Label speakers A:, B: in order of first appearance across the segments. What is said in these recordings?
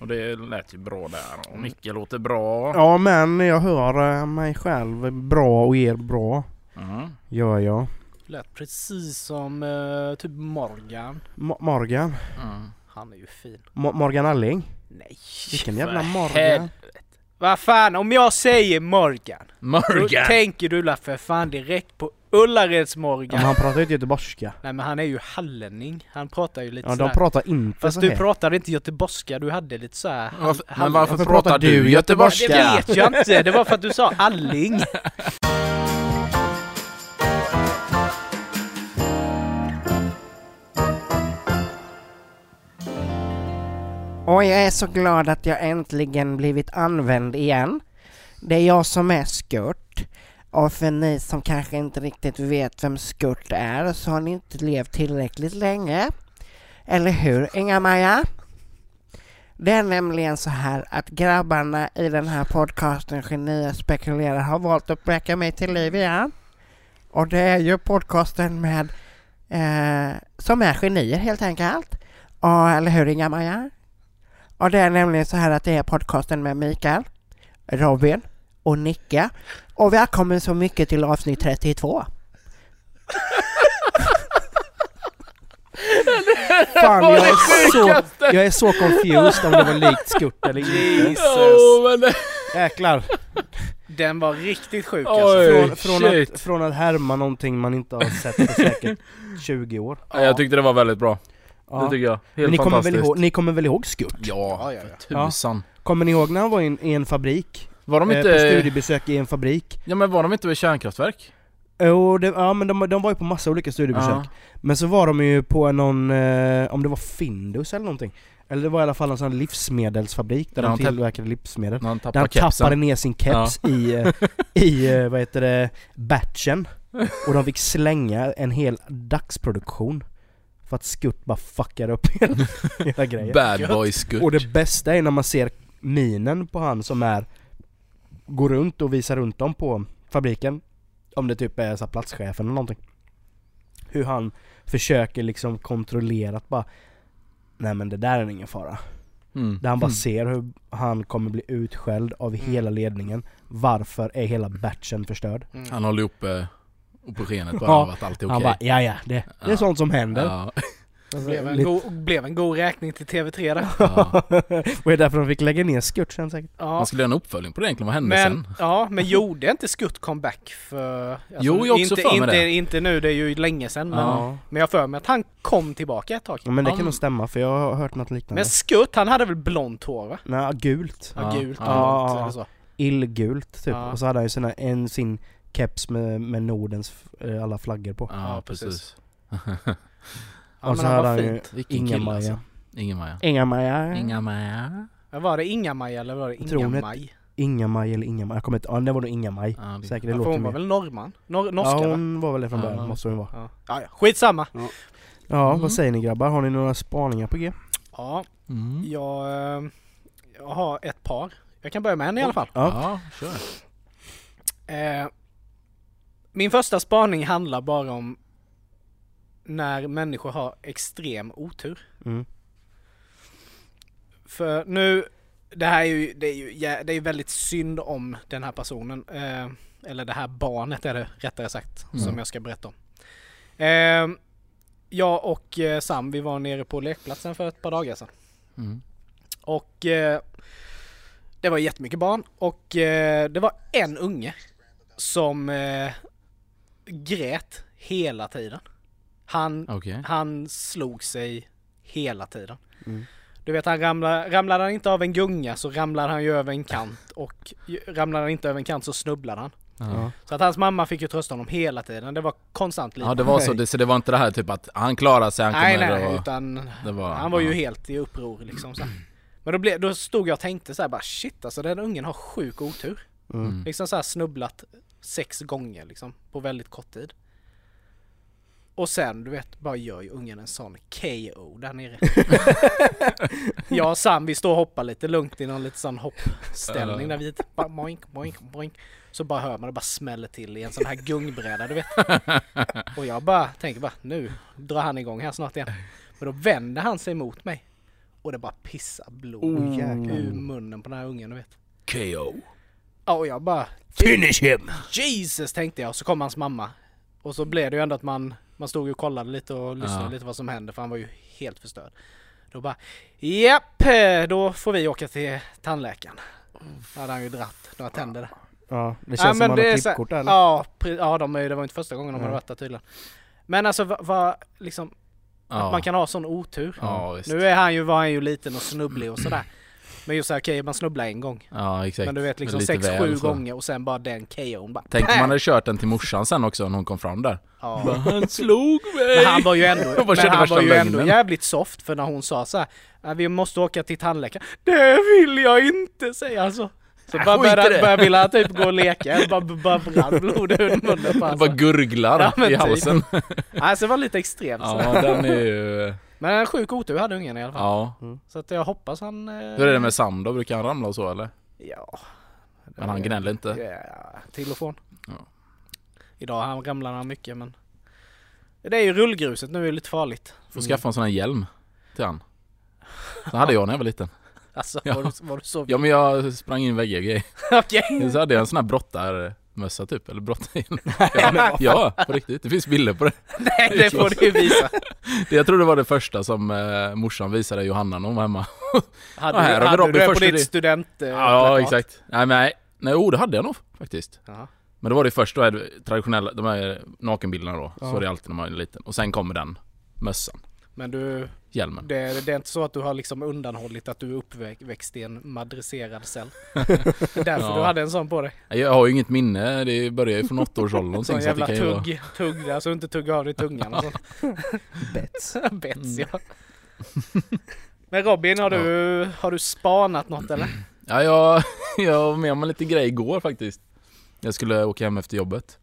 A: Och det lät ju bra där. Och Micke låter bra.
B: Ja men jag hör eh, mig själv bra och er bra.
A: Mm.
B: Gör jag.
C: Lät precis som eh, typ Morgan.
B: Mo- Morgan.
A: Mm.
C: Han är ju fin.
B: Mo- Morgan Alling.
C: Nej.
B: Vilken jävla Morgan.
C: helvete. Vad fan, om jag säger Morgan, då
A: Morgan!
C: tänker du la för fan direkt på Ullareds
B: Ja,
C: Morgan.
B: men han pratar ju inte göteborgska.
C: Nej men han är ju hallänning. Han pratar ju lite
B: Ja,
C: sådär.
B: de pratar inte
C: Fast
B: så
C: du
B: här.
C: pratade inte göteborgska, du hade lite såhär...
A: Varför, men varför, pratar du göteborgska?
C: Det vet jag inte, det var för att du sa alling.
D: Och jag är så glad att jag äntligen blivit använd igen. Det är jag som är Skurt. Och för ni som kanske inte riktigt vet vem Skurt är så har ni inte levt tillräckligt länge. Eller hur, Inga-Maja? Det är nämligen så här att grabbarna i den här podcasten Genier spekulerar har valt att väcka mig till liv igen. Och det är ju podcasten med eh, som är genier helt enkelt. Och, eller hur Inga-Maja? Och det är nämligen så här att det är podcasten med Mikael, Robin och Nicke. Och välkommen så mycket till avsnitt 32.
B: Fan jag är, så, jag är så confused om det var likt Skurt eller inte.
C: Jesus.
A: Men
B: Jäklar.
C: Den var riktigt sjuk
A: Oj.
C: alltså.
B: Från, från, att, från att härma någonting man inte har sett på säkert 20 år.
A: Ja, jag tyckte det var väldigt bra.
B: Ja.
A: Det tycker jag. Helt
B: ni kommer, väl ihåg, ni kommer väl ihåg Skurt?
A: Ja,
C: Ja, ja,
A: tusan.
B: Kommer ni ihåg när han var i en, i en fabrik?
A: Var de
B: Eh, på
A: inte...
B: studiebesök i en fabrik?
A: Ja men var de inte vid kärnkraftverk?
B: Jo, det, ja men de, de var ju på massa olika studiebesök.
A: Ja.
B: Men så var de ju på någon, eh, om det var Findus eller någonting. Eller det var i alla fall en sån här livsmedelsfabrik där
A: Där
B: de tillverkade livsmedel.
A: Han
B: Där
A: tappade
B: han
A: kepsen.
B: tappade ner sin keps i, eh, i vad heter det, batchen. Och de fick slänga en hel dagsproduktion. För att Skutt bara fuckade upp hela, hela grejen.
A: Bad boy skutt.
B: Och det bästa är när man ser minen på han som är Går runt och visar runt dem på fabriken Om det typ är så här platschefen eller någonting Hur han försöker liksom kontrollera att bara Nej men det där är ingen fara
A: Mm.
B: Där han bara
A: Mm.
B: ser hur han kommer bli utskälld av
C: Mm.
B: hela ledningen Varför är hela batchen förstörd?
C: Mm.
A: Han håller upp eh, upp på skenet bara
B: Ja.
A: av att allt är okej.
B: Han bara ja ja, det, det är sånt som händer
A: Ja.
C: Blev en,
B: Lite-
C: god, blev en god räkning till TV3 där.
A: Ja.
B: och det är därför de fick lägga ner Skurt sen säkert
C: Ja.
A: Man skulle göra en uppföljning på det egentligen, vad hände
C: Men,
A: sen?
C: ja, men gjorde inte Skutt comeback för... Alltså,
A: Jo, jag har också
C: inte,
A: för mig
C: inte,
A: det.
C: inte nu, det är ju länge sedan. Men,
B: Ja.
C: men jag har för mig att han kom tillbaka ett tag.
B: ja men det kan
A: men-
B: nog stämma för jag har hört något liknande
C: Men Skutt, han hade väl blont hår va?
B: Nej, gult
C: Ja,
A: Ja,
C: gult
A: ja.
C: och blont
B: illgult typ.
C: Ja.
B: Och så hade han ju sina, en, sin keps med, med Nordens eh, alla flaggor på.
A: Ja,
C: Ja,
A: precis.
C: Ja,
B: och så
C: men han
B: hade
C: var
B: han ju Inga-Maja.
A: alltså. Inga-Maja.
B: Inga-Maja.
A: Inga-Maja.
C: Var det Inga-Maj eller var det Inga-Maj?
B: Inga-Maj eller Inga-Maj. Jag kommer inte, ja det var nog Inga-Maj.
A: Ja, det-
B: Säkert, det
C: Ja,
B: låter
C: hon var väl norrman? Nor norska
B: Ja
C: va?
B: hon var väl det från
A: Ja.
B: början, måste hon vara.
C: Ja. Ja, ja. Skitsamma!
B: Ja,
A: Mm.
B: vad säger ni grabbar? Har ni några spaningar på G?
C: Ja,
A: Mm.
C: jag, eh, jag har ett par. Jag kan börja med en i alla fall.
B: Ja.
A: Ja, kör.
C: Eh, min första spaning handlar bara om när människor har extrem otur.
B: Mm.
C: För nu, det här är ju, det är ju det är väldigt synd om den här personen. Eh, eller det här barnet är det rättare sagt,
A: Mm.
C: som jag ska berätta om. Eh, jag och eh, Sam, vi var nere på lekplatsen för ett par dagar sedan.
A: Mm.
C: Och eh, det var jättemycket barn och eh, det var en unge som eh, grät hela tiden. Han,
A: Okej.
C: han slog sig hela tiden.
B: Mm.
C: Du vet, han ramlade, ramlade han inte av en gunga så ramlade han ju över en kant och ju- ramlade han inte över en kant så snubblade han.
A: Ja.
C: Så att hans mamma fick ju trösta honom hela tiden. Det var konstant liv.
A: ja, det var så. Det, så det var inte det här typ att han klarar sig, han
C: nej, nej,
A: och...
C: utan
A: Det var,
C: han var ju
A: ja.
C: helt i uppror liksom. Så. Men då, blev, då stod jag och tänkte så här bara shit alltså den ungen har sjuk otur.
B: Mm.
A: Mm.
C: Liksom så här snubblat sex gånger liksom på väldigt kort tid. Och sen du vet bara gör ju ungen en sån KO där nere. jag och Sam vi står och hoppar lite lugnt i någon lite sån hoppställning där vi bara boink, boink, boink. Så bara hör man det bara smäller till i en sån här gungbräda du vet. Och jag bara tänker bara nu drar han igång här snart igen. Men då vänder han sig mot mig. och det bara pissar blod
B: Oh,
C: ur munnen på den här ungen du vet.
A: KO.
C: Ja och jag bara
A: Finish him!
C: Jesus tänkte jag, så kom hans mamma. Och så blev det ju ändå att man, man stod ju och kollade lite och lyssnade
A: Ja.
C: lite vad som hände för han var ju helt förstörd. Då bara Japp, då får vi åka till tandläkaren. Då hade han ju dratt några tänder där.
B: Ja, det
C: Ja,
B: känns som
C: men
B: man
C: det
B: har klippkort eller?
C: Ja, ja de, är- det var inte första gången de hade
B: Nej.
C: varit där tydligen. Men alltså vad, vad liksom, att
A: Ja.
C: man kan ha sån otur.
A: Ja.
C: Nu är han ju, var han ju liten och snubblig och sådär. Men just såhär, okej man snubblar en gång.
A: Ja, exakt.
C: Men du vet liksom
A: Lite
C: 6-7
A: väl så.
C: gånger och sen bara den KO'n bara
A: Tänk om man hade kört den till morsan sen också när hon kom fram där.
C: Ja.
A: Bara, han slog mig!
C: Men han var ju ändå, men han var ju ändå jävligt soft för när hon sa så här, "Ja, vi måste åka till tandläkaren. Det vill jag inte säger han så.
A: Äh,
C: bara började, började vilja typ gå och leka, bara, bara brann blod ur munnen på honom.
A: bara gurglar
C: Ja, men
A: i
C: typ.
A: halsen.
C: Alltså det var lite extremt.
A: Ja, den är ju...
C: Men en sjuk otur hade ungen i alla fall.
A: Ja.
C: Så att jag hoppas han... eh,
A: Hur är det med Sam då? Brukar han ramla och så eller?
C: Ja.
A: Men han gnäller inte?
C: Ja, till och från.
A: Ja.
C: Idag han ramlar han mycket men... Det är ju rullgruset nu, är det lite farligt.
A: Får skaffa en sån här hjälm till han. Så hade jag när jag var liten.
C: Alltså
A: Ja.
C: var, du, var du så...
A: Ja men jag sprang in i väggar och grejer.
C: Okej.
A: Så hade jag en sån här brottarmössa typ, eller brottarhjälm. Ja, ja, på riktigt. Det finns bilder på det.
C: Nej det får du visa.
A: det. Jag tror det var det första som eh, morsan visade Johanna när hon var hemma.
C: Hade,
A: Ja, här
C: du, hade du det på ditt
A: det.
C: student... eh,
A: Ja,
C: plakat?
A: exakt. Nej nej, nej oh, det hade jag nog faktiskt.
C: Jaha.
A: Men då var det först då är traditionella, de här nakenbilderna då. Så
B: Ja.
A: var det alltid när man var liten. Och sen kommer den mössan,
C: Men du,
A: hjälmen.
C: det, det är inte så att du har liksom undanhållit att du är uppväxt i en madresserad cell? Det är därför
A: Ja.
C: du hade en sån på dig?
A: Jag har ju inget minne, det börjar ju från åttaårsåldern
C: Sån
A: så
C: jävla
A: kan ju vara...
C: tugg, tugg där så du inte tuggar av dig tungan och sånt.
B: Bets.
C: Bets ja. Men Robin, har du, har du spanat något eller?
A: Ja, jag, jag var med om en liten grej igår faktiskt. Jag skulle åka hem efter jobbet.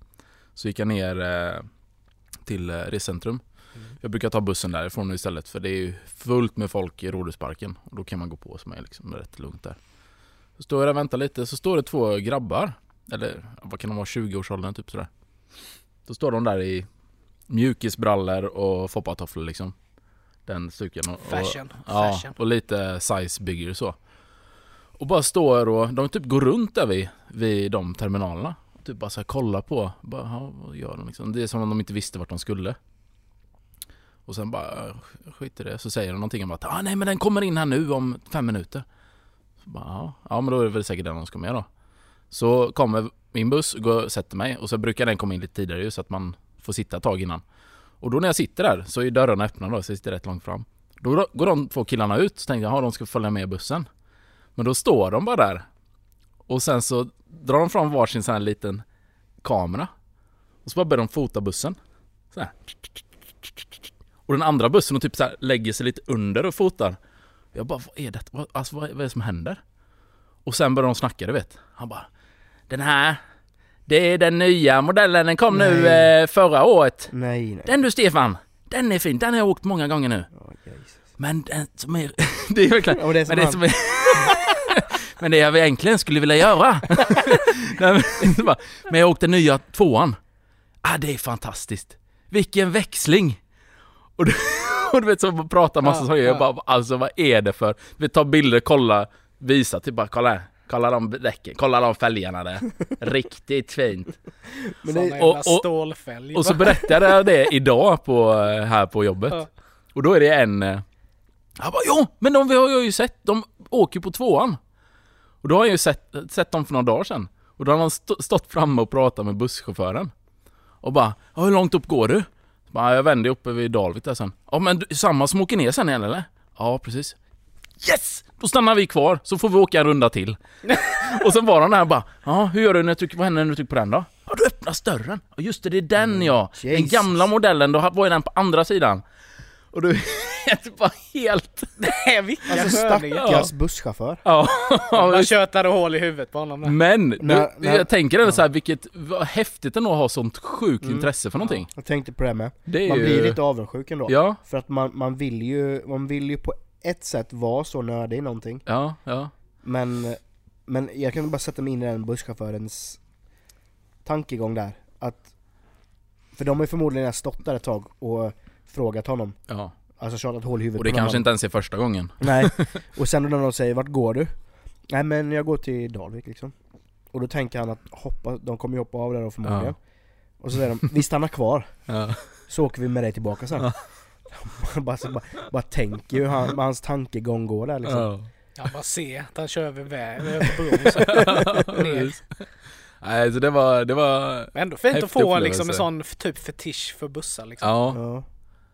A: Så gick jag ner eh, till eh, rescentrum. Jag brukar ta bussen därifrån istället för det är ju fullt med folk i Rådhusparken. Och då kan man gå på som är liksom rätt lugnt där. Så står jag där och väntar lite, så står det två grabbar. Eller vad kan de vara, 20-årsåldern typ sådär. Då står de där i mjukisbrallor och foppatofflor liksom. Den stuken. Och, och,
C: Fashion.
A: Ja,
C: Fashion.
A: och lite size bigger så. Och bara står och de typ går runt där vid, vid de terminalerna. Och typ bara så här kollar på, bara, ja, vad gör de liksom? Det är som om de inte visste vart de skulle. Och sen bara, äh, skit i det. Så säger de någonting om att, ah, nej men den kommer in här nu om fem minuter. Så bara, ja, ja men då är det väl säkert den de ska med då. Så kommer min buss, går och sätter mig och så brukar den komma in lite tidigare ju så att man får sitta ett tag innan. Och då när jag sitter där så är dörrarna öppna då, så jag sitter rätt långt fram. Då går de två killarna ut, så tänkte jag, de ska följa med bussen. Men då står de bara där. Och sen så drar de fram varsin sån här liten kamera. Och så bara börjar de fota bussen. Så här. Och den andra bussen och typ så här lägger sig lite under och fotar. Jag bara, vad är det? Vad, alltså, vad, är det som händer? Och sen börjar de snacka, du vet. Han bara, den här, det är den nya modellen, den kom nu
B: Nej.
A: eh, förra året.
B: Nej, nej.
A: Den du Stefan, den är fin, den har jag åkt många gånger nu.
B: Jesus.
A: Men den som är... det är verkligen...
B: Ja, det är som
A: men det
B: han.
A: som är... men det jag egentligen skulle vilja göra. Nej, men, men jag åkte nya tvåan. Ah, det är fantastiskt. Vilken växling! Och du, och du vet så pratar massa
C: Ja,
A: saker. Jag
C: ja.
A: bara, alltså vad är det för... Du vet, ta bilder, kolla, visa, typ bara kolla här. Kolla de däcken, kolla de fälgarna där. Riktigt fint.
B: Men det,
A: och- och-
C: stålfälg.
A: Och så berättade jag det idag på, här på jobbet.
C: Ja.
A: Och då är det en... eh, Jag bara jo, men de har jag ju sett. De åker på tvåan. Och då har jag ju sett, sett dem för några dagar sedan. Och då har han stå, stått framme och pratat med busschauffören. Och bara, ja, hur långt upp går du? Så bara, jag vänder uppe vid Dalvik där sen. Ja men du, samma som åker ner sen igen eller? Ja precis. Yes! Då stannar vi kvar, så får vi åka en runda till. och sen var han där och bara, ja hur gör du när du trycker, vad händer när du trycker på den då? Ja du öppnar dörren. Ja just det, det är den ja. Den
B: Jesus.
A: gamla modellen, då var ju den på andra sidan. Och du är bara helt...
C: Nej, vilka
B: alltså stackars busschaufför.
A: Ja,
C: Man tjötade hål i huvudet på honom där.
A: Men, du,
B: När- när-
A: jag tänker ändå så här, vilket vad häftigt ändå att ha sånt sjukt
B: Mm.
A: intresse för någonting.
B: Jag tänkte på det med.
A: Det
B: Man
A: ju...
B: blir lite avundsjuk ändå.
A: Ja,
B: För att man, man vill ju, man vill ju på ett sätt vara så nördig i någonting.
A: ja, ja.
B: Men, men jag kan bara sätta mig in i den busschaufförens tankegång där. Att, för de har ju förmodligen stått där ett tag och frågat honom.
A: ja.
B: Alltså tjatat hål i huvudet
A: Och det kanske inte ens är första gången.
B: Nej, och sen när någon säger vart går du? Nej men jag går till Dalvik liksom Och då tänker han att hoppa, de kommer ju hoppa av där då förmodligen
A: Ja.
B: Och så säger de, vi stannar kvar,
A: Ja.
B: så åker vi med dig tillbaka sen Man bara, så bara, bara tänker ju hur han, hans tankegång går där liksom
C: Jag bara ser att han kör över väg, över bron.
A: Nej så det var, det var,
C: Men ändå fint att få
A: upplevelse.
C: liksom, en sån typ fetisch för bussar liksom.
A: ja.
B: Ja,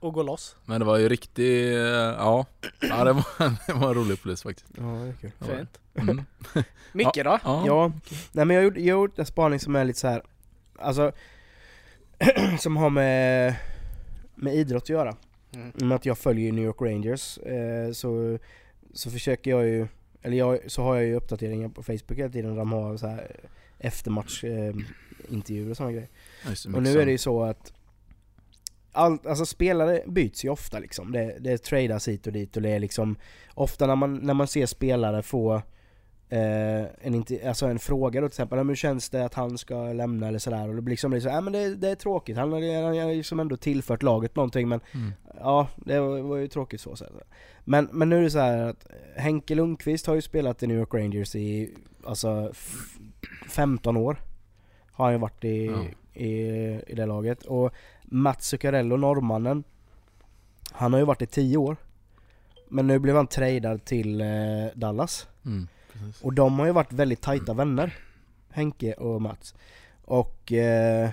C: Och gå loss.
A: Men det var ju riktigt, ja. Ja det var, det var en rolig upplevelse faktiskt.
B: ja det är kul.
C: Fint.
A: Mm.
C: Micke då?
A: Ja.
B: Ja, nej men jag har gjort, jag har gjort en spaning som är lite så här. Alltså Som har med, med idrott att göra
C: Mm.
B: Med att jag följer New York Rangers eh, så, så försöker jag ju Eller jag, så har jag ju uppdateringar på Facebook hela tiden där de har så här eftermatch eh, intervjuer och sådana grejer Och nu är det ju så att allt, alltså spelare byts ju ofta liksom. Det, det tradas hit och dit och det är liksom Ofta när man, när man ser spelare få eh, en, inte, alltså en fråga då till exempel, "Ja, men hur känns det att han ska lämna eller sådär? Och det blir liksom så, ja men det, det är tråkigt, han har han har liksom ändå tillfört laget någonting men
A: Mm.
B: Ja, det var, var ju tråkigt så så. Men, men nu är det så här att Henke Lundqvist har ju spelat i New York Rangers i alltså f- 15 år. Har han ju varit i,
A: Ja.
B: i, i det laget. Och Mats Zuccarello, norrmannen, han har ju varit i 10 år. Men nu blev han tradad till eh, Dallas.
A: Mm.
B: Och de har ju varit väldigt tajta vänner, Henke och Mats. Och eh,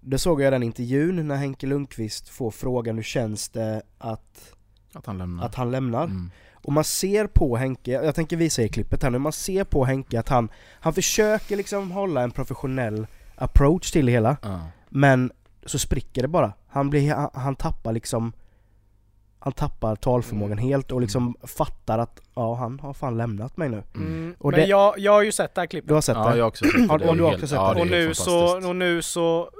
B: då såg jag den intervjun när Henke Lundqvist får frågan hur känns det att,
A: Att han lämnar.
B: att han lämnar?
A: Mm.
B: Och man ser på Henke, jag tänker visa i klippet här nu, man ser på Henke att han, han försöker liksom hålla en professionell approach till det hela. Men så spricker det bara. Han, blir, han, han tappar liksom Han tappar talförmågan helt och liksom fattar att ja, han har fan lämnat mig nu.
A: Mm.
C: Mm.
B: Och
C: Men
B: det-
C: jag, jag har ju sett det här klippet.
B: Du har sett
A: Ja,
B: det?
A: jag har också sett det.
B: Och du har också sett
A: ja,
B: det.
C: och, nu så, och nu så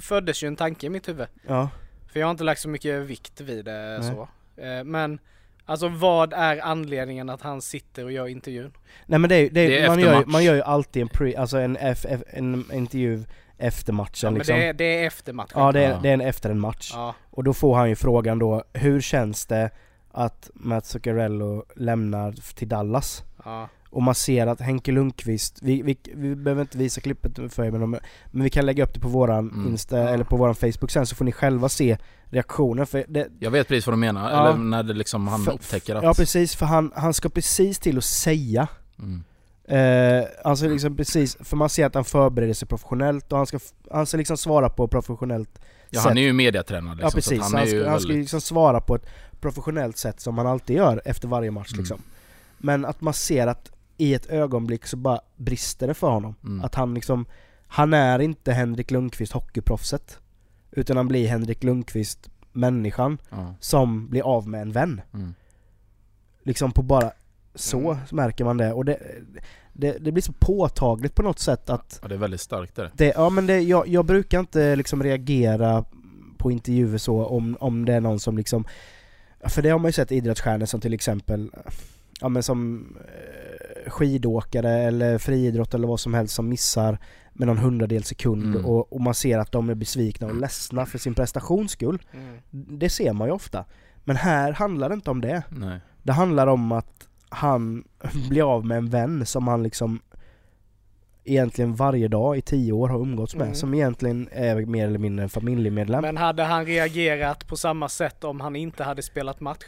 C: föddes ju en tanke i mitt huvud.
B: Ja.
C: För jag har inte lagt så mycket vikt vid det
B: Nej.
C: så. Eh, Men alltså vad är anledningen att han sitter och gör intervjun?
B: Nej men det är, det är,
A: Det är
B: man, gör, man gör ju alltid en pre, alltså en, F, F, en intervju efter matchen
C: Ja, men
B: liksom.
C: det, är, det är efter matchen.
B: Ja det är,
A: Ja.
B: det är en efter en match.
C: Ja.
B: Och då får han ju frågan då, hur känns det att Mats Zuccarello lämnar till Dallas?
C: ja.
B: Och man ser att Henke Lundqvist, vi, vi, vi behöver inte visa klippet för er men, de, men vi kan lägga upp det på våran
A: Mm.
B: Insta
C: Ja.
B: eller på våran Facebook sen så får ni själva se reaktionen för det,
A: Jag vet precis vad du menar,
B: Ja.
A: eller när det liksom han
B: För-
A: upptäcker att...
B: Ja precis, för han, han ska precis till att säga
A: Mm.
B: Eh, alltså liksom precis, för man ser att han förbereder sig professionellt och han ska, han ska liksom svara på professionellt
A: Ja
B: sätt.
A: han är ju mediatränad liksom,
B: Ja precis, han,
A: han
B: ska, han ska
A: väldigt...
B: liksom svara på ett professionellt sätt som han alltid gör efter varje match
A: Mm.
B: liksom. Men att man ser att i ett ögonblick så bara brister det för honom.
A: Mm.
B: Att han liksom, han är inte Henrik Lundqvist hockeyproffset. Utan han blir Henrik Lundqvist människan
A: Ja.
B: som blir av med en vän.
A: Mm.
B: Liksom på bara så
C: Mm.
B: märker man det. Och det, det, det blir så påtagligt på något sätt att
A: ja, det är väldigt starkt det.
B: det, ja men det, jag, jag brukar inte liksom reagera på intervjuer så om, om det är någon som liksom För det har man ju sett idrottsstjärnor som till exempel Ja men som eh, skidåkare eller friidrott eller vad som helst som missar med någon hundradel sekund
A: Mm.
B: och, och man ser att de är besvikna och ledsna för sin prestations skull.
C: Mm.
B: Det ser man ju ofta. Men här handlar det inte om det.
A: Nej.
B: Det handlar om att han blir av med en vän som han liksom egentligen varje dag i tio år har umgåtts med,
C: Mm.
B: som egentligen är mer eller mindre en familjemedlem.
C: Men hade han reagerat på samma sätt om han inte hade spelat match?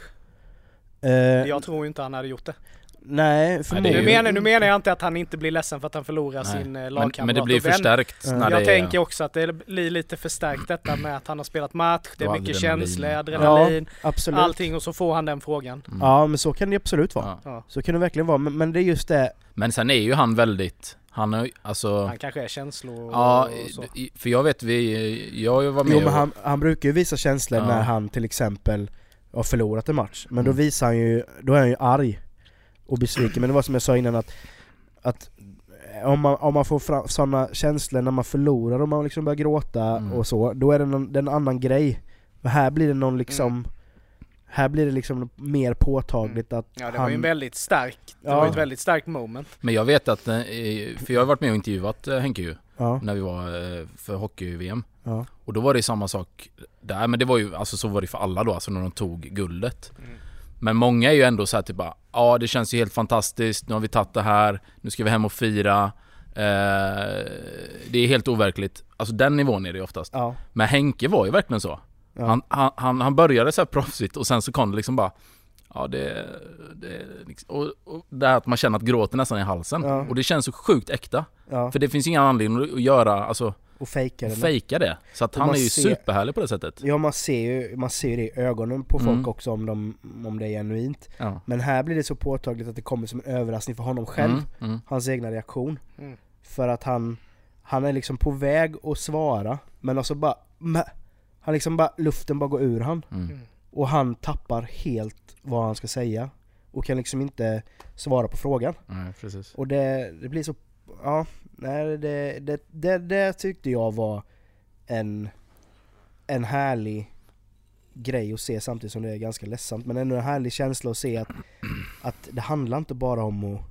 B: Eh,
C: Jag tror inte han hade gjort det.
B: Nej, förmodligen.
C: Nu menar, nu menar jag inte att han inte blir ledsen för att han förlorar
A: Nej.
C: sin eh,
A: Men,
C: lagkamrat
A: men det blir förstärkt
B: Ja.
A: när
C: Jag
A: det
C: tänker
A: är...
C: också att det blir lite förstärkt detta med att han har spelat match, det är mycket
A: adrenalin.
C: känslor,
A: Ja.
C: adrenalin,
B: Absolut.
C: allting och så får han den frågan.
A: Mm.
B: Ja men så kan det absolut vara.
A: Ja.
C: Ja.
B: Så kan det verkligen vara, men, men det är just det,
A: Men sen är ju han väldigt... Han har alltså...
C: Han kanske är känslor
A: Ja,
C: och så.
A: för jag vet vi... Jag var med
B: jo men han, han brukar ju visa känslor
A: Ja.
B: när han till exempel har förlorat en match. Men då
A: Mm.
B: visar han ju, då är han ju arg och besviken. Men det var som jag sa innan att, att om man, om man får fram sådana känslor när man förlorar och man liksom börjar gråta
A: Mm.
B: och så, då är det, någon, det är en annan grej. Men här blir det någon liksom, här blir det liksom mer påtagligt att
C: Ja det
B: han...
C: var ju en väldigt stark, det
B: Ja.
C: var ju ett väldigt starkt moment.
A: Men jag vet att, eh, för jag har varit med och intervjuat eh, Henke ju,
B: ja,
A: när vi var eh, för hockey-VM.
B: Ja.
A: Och då var det samma sak där, men det var ju, alltså så var det för alla då, alltså när de tog guldet.
C: Mm.
A: Men många är ju ändå så här typ bara, ja det känns ju helt fantastiskt, nu har vi tagit det här, nu ska vi hem och fira. Eh, det är helt overkligt. Alltså den nivån är det ju oftast.
B: Ja.
A: Men Henke var ju verkligen så.
B: Ja.
A: Han, han, han, han började så här proffsigt och sen så kom det liksom bara Ja det, det liksom, och, och det här att man känner att gråten nästan är i halsen.
B: Ja.
A: Och det känns så sjukt äkta. För det finns ingen anledning att göra, alltså
B: Och fejka det.
A: fejka det. Så att han är ju
B: ser-
A: superhärlig på det sättet.
B: Ja man ser ju, man ser ju det i ögonen på folk
A: Mm.
B: också om, de, om det är genuint.
A: Ja.
B: Men här blir det så påtagligt att det kommer som en överraskning för honom själv.
A: Mm, mm.
B: Hans egna reaktion.
C: Mm.
B: För att han, han är liksom på väg att svara, men alltså bara, mä, han liksom bara, luften bara går ur han.
A: Mm.
B: Och han tappar helt vad han ska säga. Och kan liksom inte svara på frågan.
A: Nej, precis.
B: Och det, det blir så, ja, nej det, det, det, det tyckte jag var en, en härlig grej att se samtidigt som det är ganska ledsamt. Men ändå en härlig känsla att se att, att det handlar inte bara om att,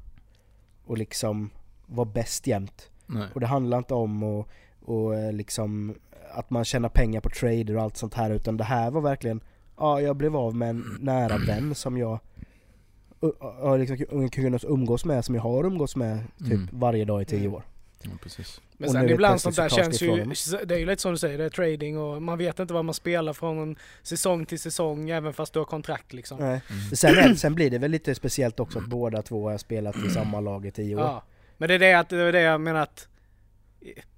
B: att liksom vara bäst jämt.
A: Nej.
B: Och det handlar inte om att, och eh, liksom att man tjänar pengar på trader och allt sånt här utan det här var verkligen Ja, jag blev av med en nära vän som jag har liksom kunnat umgås med, som jag har umgås med typ
A: Mm.
B: varje dag i tio
C: Mm.
B: år.
A: Ja.
C: Men sen ibland sånt där känns
B: det
C: ju, det är ju lite som du säger, det är trading och man vet inte vad man spelar från en säsong till säsong även fast du har kontrakt liksom.
B: Nej.
A: Mm.
B: Sen, är, sen blir det väl lite speciellt också att båda två har spelat i samma lag i tio år.
C: Ja. Men det är det, att, det är det jag menar att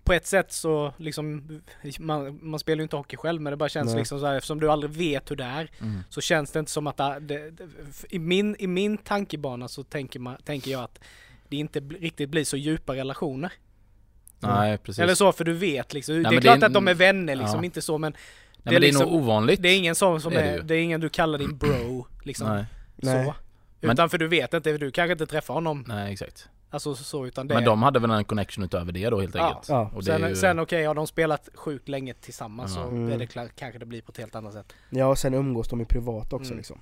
C: på ett sätt så liksom, man, man spelar ju inte hockey själv men det bara känns
B: Nej.
C: liksom så här eftersom du aldrig vet hur det är
A: Mm.
C: så känns det inte som att det, det, i, min, i min tankebana så tänker, man, tänker jag att det inte riktigt blir så djupa relationer.
A: Nej, precis.
C: Eller så för du vet liksom. det är
A: men det
C: klart
A: är-
C: att de är vänner liksom,
A: ja.
C: inte så men
A: Nej,
C: det
A: men
C: är
A: det är
C: liksom-
A: nog ovanligt.
C: det är ingen sån som
A: är det
C: är,
A: ju.
C: det är ingen du kallar din bro liksom.
A: Nej,
B: Nej.
C: Så.
A: Men-
C: Utan för du vet inte, du kanske inte träffar honom
A: nej exakt.
C: alltså så utan det
A: Men de hade väl en connection utöver det då helt
C: Ja.
A: enkelt.
B: Ja.
A: Och det är
C: Sen,
A: ju...
C: sen okej, har de spelat sjukt länge tillsammans
A: Ja.
C: så
B: Mm.
C: är det klart, kanske det blir på ett helt annat sätt.
B: Ja, och sen umgås de i privat också
C: Mm.
B: liksom.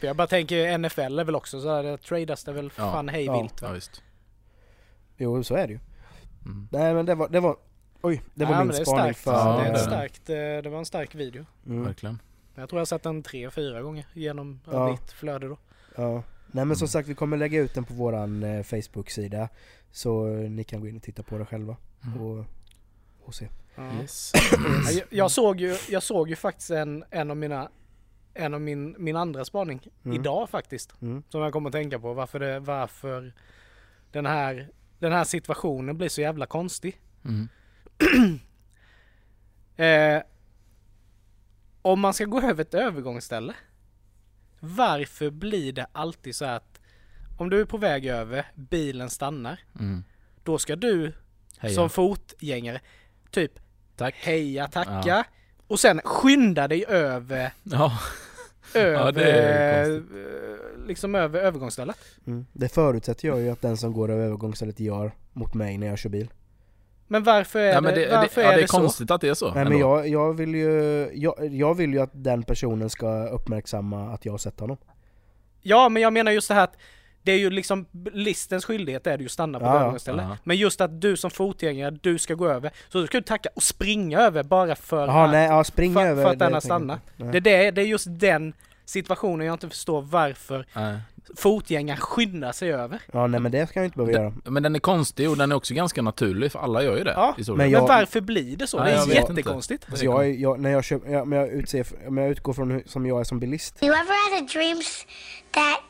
C: För jag bara tänker NFL är väl också så här, det tradas det väl
A: Ja.
C: fan hej
B: Ja.
C: vilt va?
A: Ja, visst.
B: Jo, så är det ju.
A: Mm.
B: Nej men det var, det var, oj, det var
C: Ja,
B: min spaning
C: starkt.
B: för...
A: Ja,
C: det, är starkt eh, det var en stark video.
B: Mm.
A: Verkligen.
C: Jag tror jag har sett den tre, fyra gånger genom ja. Ditt flöde då.
B: Ja. Nej men som
A: Mm.
B: sagt vi kommer lägga ut den på våran eh, Facebook-sida Så eh, ni kan gå in och titta på det själva
A: Mm.
B: och, och se
C: Ja.
A: Yes.
C: Ja, jag, jag, såg ju, jag såg ju faktiskt en, en av mina en av min, min andra spaning
B: Mm.
C: idag faktiskt.
B: mm.
C: Som jag kommer att tänka på varför, det, varför den, här, den här situationen blir så jävla konstig.
A: Mm.
C: Eh, om man ska gå över ett övergångsställe. Varför blir det alltid så att om du är på väg över, bilen stannar.
A: Mm.
C: Då ska du
A: Heja.
C: som fotgängare typ
A: Tack.
C: heja, tacka.
A: Ja.
C: Och sen skynda dig över,
A: Ja.
C: Över,
A: konstigt.
C: eh, liksom över övergångsstället.
B: Mm. Det förutsätter jag ju att den som går över övergångsstället gör mot mig när jag kör bil
C: Men varför är
A: Ja, men
C: det,
A: det,
C: varför
A: det, ja,
C: är
A: det
C: det,
A: är
C: så?
A: konstigt att det är så.
B: Nej men jag, jag vill ju, jag, jag vill ju att den personen ska uppmärksamma att jag har sett honom
C: Ja, men jag menar just det här att det är ju liksom listens skyldighet är det ju att stanna på
B: Ja,
C: ett
B: ja.
C: Men just att du som fotgängare, du ska gå över. Så ska du tacka och springa över bara för
B: Jaha
C: att,
B: nej, ja
C: för,
B: över
C: för att den
B: inte. Nej.
C: Det, är det, det är just den situationen jag inte förstår varför
A: Nej.
C: fotgängare skyndar sig över.
B: Ja nej men det ska jag inte behöva göra
A: Men den är konstig och den är också ganska naturlig för alla gör ju det.
C: Ja,
B: men jag-
C: Men varför blir det så?
A: Nej,
C: det är jättekonstigt.
B: Alltså jag, jag, när jag köper, jag, men jag, utser, men jag utgår från hur, som jag är som bilist
E: You ever had a dreams that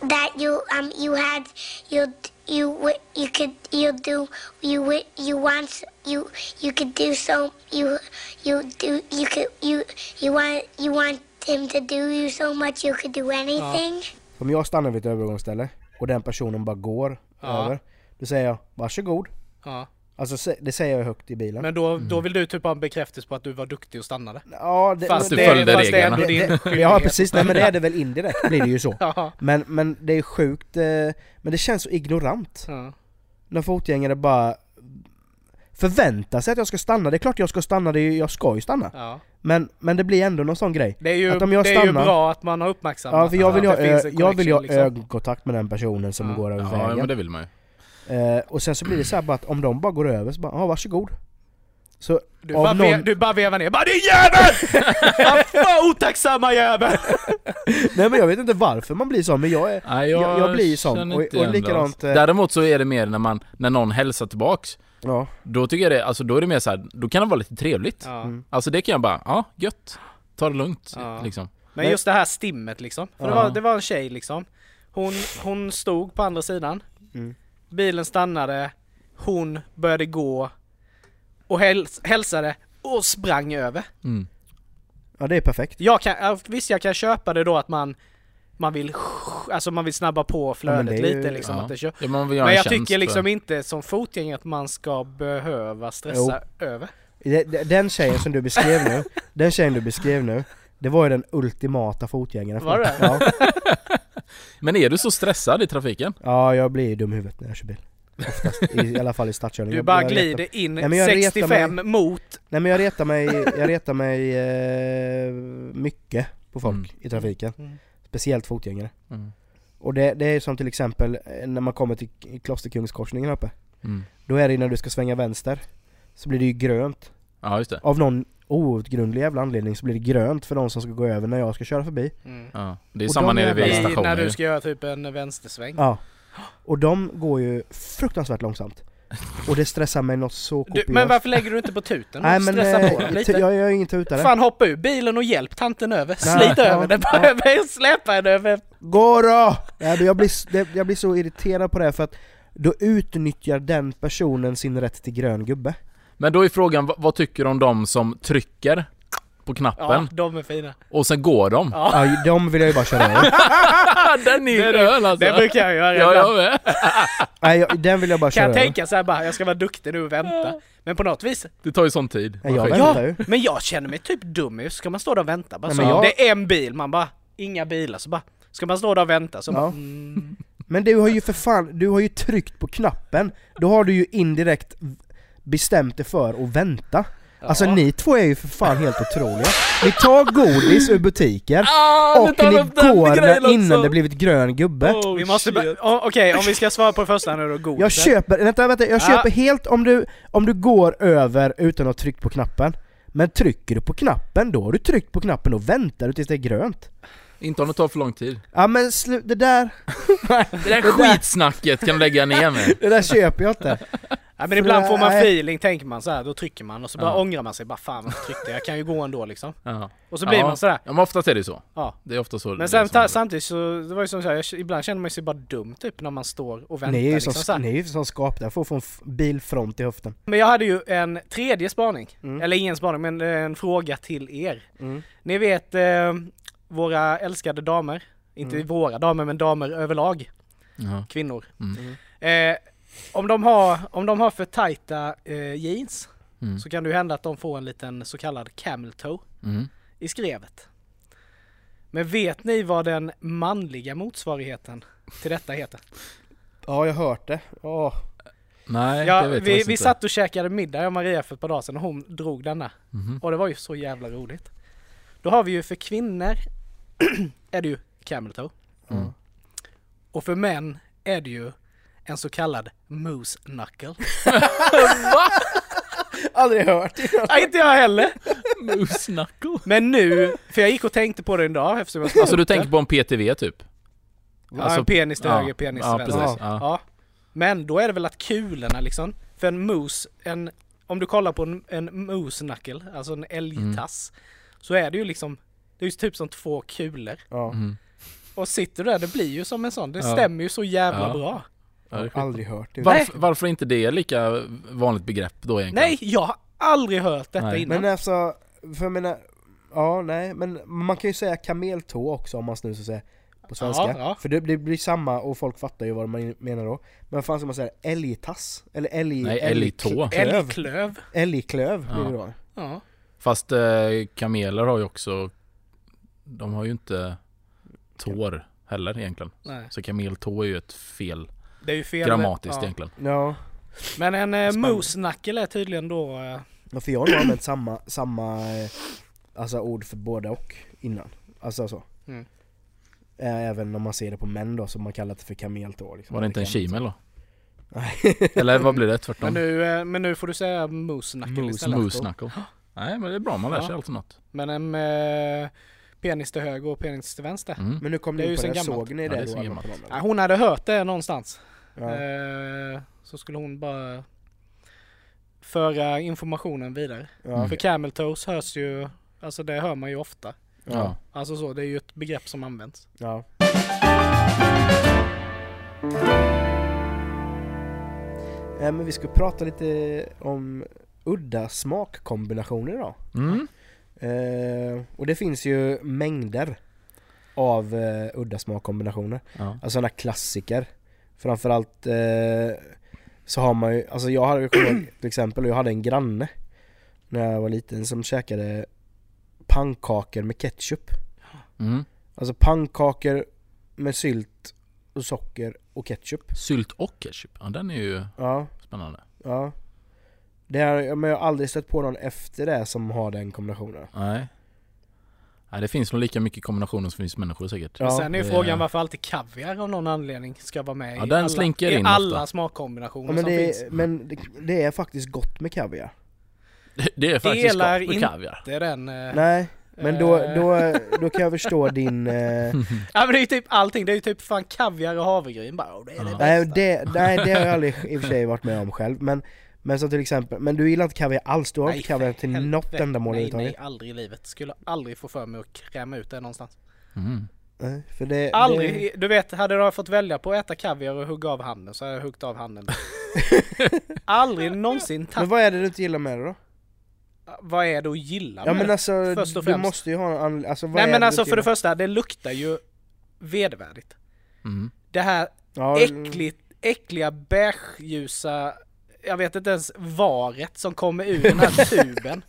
E: that you um you had you you you could you do you you want you you could do so you you do you could you you want you want him to do you so much you could do anything.
B: Om jag stannar vid ett övergångsställe och den personen bara går
C: Ja.
B: över Då säger jag varsågod
C: Ja.
B: Alltså det säger jag högt i bilen
C: Men då, då vill du typ ha en bekräftelse på att du var duktig och stannade.
B: Ja, det,
C: Fast
A: du
C: det,
A: följde
C: fast det
A: reglerna.
B: det,
C: skyldighet.
B: Ja precis, nej men det är det väl indirekt blir det ju så
C: Ja.
B: Men, men det är sjukt, eh, men det känns så ignorant
C: Ja.
B: När fotgängare bara förväntar sig att jag ska stanna, det är klart jag ska stanna, det är, ju- jag ska ju stanna
C: Ja.
B: men, men det blir ändå någon sån grej
C: Det är ju,
B: Att om jag
C: det är ju
B: stannar-
C: bra att man har uppmärksammat
B: Ja för jag vill ju ha,
C: det
B: jag vill ha
C: liksom.
B: ögonkontakt med den personen som
C: Ja.
B: går över
A: Ja,
B: vägen
A: men det vill man ju.
B: Eh, Och sen så blir det så här bara att om de bara går över så bara, ja varsågod Så
C: Du, bara, ve,
B: någon-
C: du bara vevar ner, bara din jävel! Fan otacksamma jävel!
B: Nej men jag vet inte varför man blir sån men jag är
A: Nej,
B: Jag- jag blir sån. Och- och likadant, eh,
A: Däremot så är det mer när man, när någon hälsar tillbaks
B: Ja,
A: Då tycker jag det, alltså då är det mer så här, då kan det vara lite trevligt
C: Ja.
B: Mm.
A: Alltså det kan jag bara, ja gött Ta det lugnt
C: Ja.
A: liksom
C: Men just det här stimmet liksom. För det, var, det var en tjej liksom. Hon, hon stod på andra sidan.
B: Mm.
C: Bilen stannade. Hon började gå. Och häls, hälsade och sprang över.
A: mm.
B: ja det är perfekt.
C: Jag kan, ja, visst jag kan köpa det då att man man vill, alltså man vill snabba på flödet
B: det är ju-
C: lite liksom.
A: ja.
C: Att det kör.
A: ja,
C: Men
A: en
C: jag tycker liksom
A: för-
C: inte som fotgängare att man ska behöva stressa över.
B: Det- det- Den tjejen som du beskrev nu, den tjejen du beskrev nu, det var ju den ultimata fotgängaren.
C: Var det?
B: Ja.
A: Men är du så stressad i trafiken?
B: ja, jag blir dum i huvudet när jag kör bil. Oftast, i, i alla fall i startkörning.
C: Du
B: Jag-
C: bara
B: jag
C: glider
B: retar-
C: in
B: Nej, men jag retar
C: 65
B: mig-
C: mot
B: Nej men jag retar mig, jag retar mig eh, mycket på folk
A: Mm.
B: i trafiken.
C: Mm.
B: Speciellt fotgängare.
A: Mm.
B: Och det, det är som till exempel eh, när man kommer till Klosterkungskorsningen uppe.
A: Mm.
B: Då är det när du ska svänga vänster. Så blir det ju grönt.
A: Ja just det,
B: Av någon outgrundlig jävla anledning så blir det grönt för de som ska gå över när jag ska köra förbi.
C: Mm.
A: ja. Det är
B: Och
A: samma nere vid stationen
C: när du ska göra typ en vänstersväng.
B: Ja. Och de går ju fruktansvärt långsamt. Och det stressar mig något så
C: Du,
B: kopiöst.
C: men varför lägger du inte på tuten
B: Nej men
C: stressar
B: eh,
C: på dem
B: t-
C: lite?
B: jag, jag är ingen tutare.
C: Fan hoppa ur bilen och hjälp tanten över,
B: Nej,
C: slit
B: ja,
C: över den,
B: ja.
C: bara släpa henne över
B: Gå då! Ja, men jag, blir, jag blir så irriterad på det för att då utnyttjar den personen sin rätt till grön gubbe.
A: Men då är frågan, vad, vad tycker du om de som trycker på
C: Ja,
A: knappen
C: de är fina
A: och sen går de?
C: Ja,
B: Ja, de vill jag ju bara köra över.
A: Den är ju
C: Det-
A: grön alltså!
C: det brukar jag göra
A: Ja, jag med!
B: Nej, jag, den vill jag bara
C: Kan
B: köra
C: jag
B: över.
C: tänka såhär bara, jag ska vara duktig nu och vänta Men på något vis,
A: Det tar ju sån tid
B: Nej, jag väntar ju.
C: men jag känner mig typ dum ju, ska man stå där och vänta? Bara,
B: Nej,
C: så,
B: jag-
C: Det är en bil, man bara, inga bilar, så bara Ska man stå där och vänta så
B: Ja.
C: bara, mm,
B: Men du har ju för fan, du har ju tryckt på knappen. Då har du ju indirekt bestämt dig för att vänta. Alltså
C: ja.
B: ni två är ju för fan helt otroliga. Ni tar godis ur butiker
A: Ah,
B: och ni går innan
A: också.
B: det blivit grön gubbe.
A: Oh,
C: Vi måste, oh, okej om vi ska svara på det första nu då, godis
B: Jag köper, vänta vänta, jag
C: Ja.
B: köper helt om du, om du går över utan att ha tryckt på knappen. Men trycker du på knappen, då har du tryckt på knappen och väntar du tills det är grönt.
A: Inte om det tar för lång tid
B: Ja men slu, det där,
A: Det där skitsnacket kan du lägga ner med
B: det där köper jag inte.
C: Ja, men ibland får man feeling, tänker man så här, då trycker man och så bara
A: Ja.
C: ångrar man sig, bara fan varför tryckte jag? Kan ju gå ändå liksom
A: ja.
C: Och så blir
A: ja.
C: man sådär,
A: Ja men oftast är det så
C: ja
A: Det är ofta så
C: Men sen
A: så.
C: samtidigt så, det var ju som så här, jag, ibland känner man sig bara dum typ när man står och väntar
B: Ni är ju
C: liksom,
B: som,
C: så
B: ni är ju som skapta bilfront i höften.
C: Men jag hade ju en tredje spaning,
B: Mm.
C: eller ingen spaning men eh, en fråga till er
B: Mm.
C: Ni vet eh, våra älskade damer, inte
B: Mm.
C: våra damer men damer överlag, kvinnor
A: mm.
C: eh, om, de har, om de har för tajta eh, jeans
A: Mm.
C: så kan det ju hända att de får en liten så kallad camel toe
A: Mm.
C: i skrevet. Men vet ni vad den manliga motsvarigheten till detta heter?
B: Ja, jag har hört det. Åh.
A: Nej
C: Ja,
A: det vet jag
C: vi, vi
A: inte.
C: satt och käkade middag, jag och Maria för ett par dagar sedan och hon drog denna.
A: Mhm.
C: Och det var ju så jävla roligt. Då har vi ju för kvinnor är det ju camel toe.
A: Mm.
C: Och för män är det ju en så kallad moose knuckle.
B: Aldrig hört.
C: Nej, inte jag heller!
A: Moose knuckle
C: Men nu, för jag gick och tänkte på det en dag eftersom jag
A: Alltså du tänker på en PTV typ?
C: Ja,
A: alltså-
C: en penis till
A: ja,
C: höger, penis till
A: Ja
C: vänster.
A: precis,
B: Ja.
A: ja.
C: Men då är det väl att kulorna liksom, för en moose, en, om du kollar på en, en moose knuckle, alltså en älgtass, så är det ju liksom, det är ju typ som två kulor.
B: Ja,
A: Mhm.
C: Och sitter du där, det blir ju som en sån, det
A: Ja.
C: stämmer ju så jävla
A: Ja.
C: bra.
A: Är
B: jag har aldrig hört det.
A: varför, varför är inte det lika vanligt begrepp då egentligen?
C: Nej, jag har aldrig hört detta
A: Nej.
C: innan.
B: Men alltså, för jag menar, ja nej, men man kan ju säga kameltå också om man nu så säga på svenska.
C: Ja, ja.
B: För det, det blir samma och folk fattar ju vad man menar då. Men vad fan ska man säga? Älgtass? Eller älg...
A: Nej,
B: älg-
A: älgtå.
B: klöv.
C: Älgklöv.
B: Älgklöv blir det då.
C: Ja.
A: Fast eh, kameler har ju också De har ju inte tår heller egentligen
C: Nej,
A: Så kameltå är ju ett fel
C: det är ju fel.
A: grammatiskt
C: ja.
A: egentligen
B: Ja,
C: Men en eh,
B: Spännande.
C: moose knuckle är tydligen då, eh,
B: Ja, för jag har nog använt samma, samma eh, alltså ord för både och innan. Alltså så.
C: Mm.
B: Eh, Även om man ser det på män då, som man kallar det för kameltå. Liksom.
A: Var det inte en kimel då? Eller vad blir det? Tvärtom?
C: Men nu, eh, men nu får du säga moose knuckle
B: Moose
C: istället.
A: Moose knuckle. Nej men det är bra, man lär sig
C: Ja.
A: alltid något.
C: Men en med penis till höger och penis till vänster.
A: Mm.
B: Men nu kom
C: Det
B: ni
C: ju sen
B: det,
C: gammalt.
B: såg ni
A: Ja,
B: det,
A: det är sen
B: då?
A: gammalt.
C: Ja, hon hade hört det någonstans.
B: Ja.
C: Eh, så skulle hon bara föra informationen vidare.
B: Ja.
C: För camel toes hörs ju, alltså det hör man ju ofta.
A: Ja.
C: Alltså så, det är ju ett begrepp som används.
B: Ja. Eh, men vi ska prata lite om udda smakkombinationer idag.
A: Mm.
B: Eh, och det finns ju mängder av eh, udda smakkombinationer.
A: Ja.
B: Alltså sådana klassiker. Framförallt eh, så har man ju, alltså jag hade kommer ihåg till exempel, jag hade en granne när jag var liten som käkade pannkakor med ketchup.
A: Mm.
B: Alltså pannkakor med sylt och socker och ketchup.
A: Sylt och ketchup, ja den är ju
B: Ja,
A: spännande.
B: ja. Det är, men jag har aldrig stött på någon efter det som har den kombinationen.
A: Nej. Nej det finns nog lika mycket kombinationer som finns människor säkert.
B: Ja,
C: Sen är ju
A: det-
C: frågan varför alltid kaviar av någon anledning ska vara med
A: Ja,
C: i
A: den
C: alla,
A: slinker
C: i
A: in
C: alla
A: ofta.
C: smakkombinationer
B: Ja, men
C: som
B: det,
C: finns.
B: är, men det, det är faktiskt gott med kaviar.
A: Det är faktiskt
C: Delar
A: gott med kaviar.
C: Det är den... eh,
B: Nej, men då,
C: eh,
B: då, då kan jag förstå din... Eh,
C: Ja men det är ju typ allting, det är ju typ fan kaviar och havregryn bara, och det är det
A: Ja.
B: nej,
C: bästa.
B: det, nej, det har jag aldrig i och för sig varit med om själv. Men, men som till exempel, men du gillar inte kaviar alls? Du har
C: Nej,
B: inte kaviar till
C: helvete.
B: något ändamål
C: Nej, nej, aldrig i livet. Skulle aldrig få för mig att kräma ut det någonstans.
A: Mm.
B: Nej, för det...
C: Aldrig,
B: Det,
C: du vet, hade jag fått välja på att äta kaviar och hugga av handen så hade jag huggit av handen. aldrig någonsin
B: men
C: tagit...
B: vad är det du inte gillar med det då?
C: Vad är det att gilla
B: Ja
C: med
B: men
C: det?
B: alltså,
C: först och
B: du
C: främst.
B: måste ju ha en alltså vad
C: Nej
B: är
C: men
B: det
C: alltså
B: du
C: för det första, det luktar ju vedervärdigt.
A: Mm.
C: Det här
B: ja,
C: äckligt, äckliga beige-ljusa, jag vet inte ens varet som kommer ur den här tuben.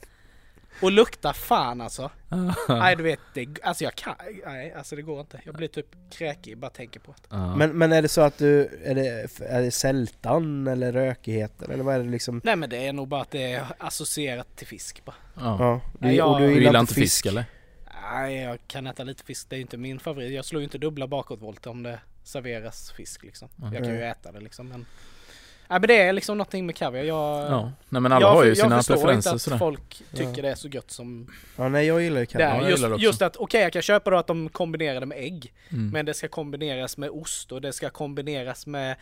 C: Och luktar fan alltså. Nej du vet, det, alltså jag kan, nej alltså det går inte. Jag blir typ kräkig bara tänker på det.
A: Ja.
B: Men, men är det så att du, är det, är det sältan eller rökigheten eller vad är det liksom?
C: Nej men det är nog bara att det är associerat till fisk bara.
A: ja.
B: Ja, du,
C: Nej, jag-
B: och du
A: Du
B: gillar,
A: gillar inte fisk eller?
C: Nej jag kan äta lite fisk, det är inte min favorit. Jag slår ju inte dubbla bakåtvolter om det serveras fisk liksom. Jag kan ju äta det liksom men... Nej men det är liksom någonting med kaviar. Jag,
A: Ja. Nej men alla
C: jag,
A: har ju
C: jag
A: sina
C: förstår
A: preferenser
C: inte att
A: sådär.
C: folk tycker
B: Ja.
C: det är så gött som
B: Ja nej jag gillar ju
C: det
B: kaviar.
A: Ja,
C: är.
A: jag
C: Just,
A: gillar det också.
C: just att, okej jag kan köpa då att de kombinerar det med ägg.
A: Mm.
C: Men det ska kombineras med ost och det ska kombineras med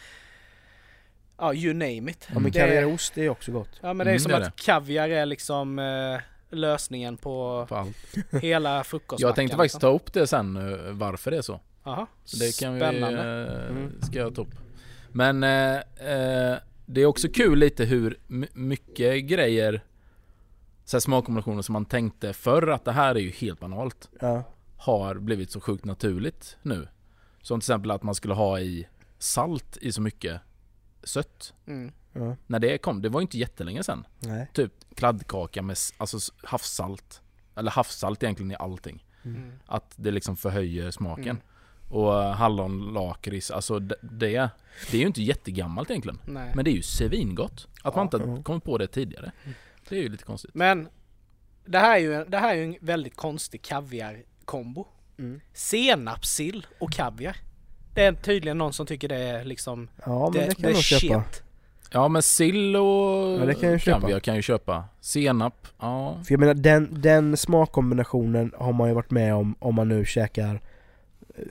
C: Ja, you name it.
B: Ja men
C: Det-
B: kaviar och ost är också gott.
C: Ja men det är
A: Mm,
C: som
A: det är
C: att kaviar är liksom eh, lösningen på
A: På allt.
C: hela frukostmackan.
A: Jag tänkte faktiskt
C: liksom.
A: ta upp det sen eh, varför det är så.
C: Jaha,
A: Så det kan
C: spännande.
A: vi, eh,
B: Mm.
A: ska jag ta upp. Men eh, eh, det är också kul lite hur my- mycket grejer, så här smakkombinationer som man tänkte förr att det här är ju helt banalt,
B: Ja.
A: har blivit så sjukt naturligt nu. Som till exempel att man skulle ha i salt i så mycket sött.
C: Mm.
B: ja.
A: När det kom, det var ju inte jättelänge.
B: Nej.
A: Typ kladdkaka med alltså havssalt. Eller havssalt egentligen i allting.
C: Mm.
A: Att det liksom förhöjer smaken.
C: Mm.
A: Och eh, hallonlakrits, alltså det, det, det är ju inte jättegammalt egentligen.
C: Nej.
A: Men det är ju svingott. Att man inte
B: Ja.
A: kommit på det tidigare. Det är ju lite konstigt.
C: Men det här är ju, det här är ju en väldigt konstig kaviar-kombo.
B: Mm.
C: Senapssill och kaviar. Det är tydligen någon som tycker det är liksom
B: Ja men det, kan
C: är
B: jag köpa.
C: shit.
A: Ja men sill och
B: Ja, det kan jag köpa.
A: kaviar kan jag köpa. Senap, ja.
B: För jag menar den, den smakkombinationen har man ju varit med om om man nu käkar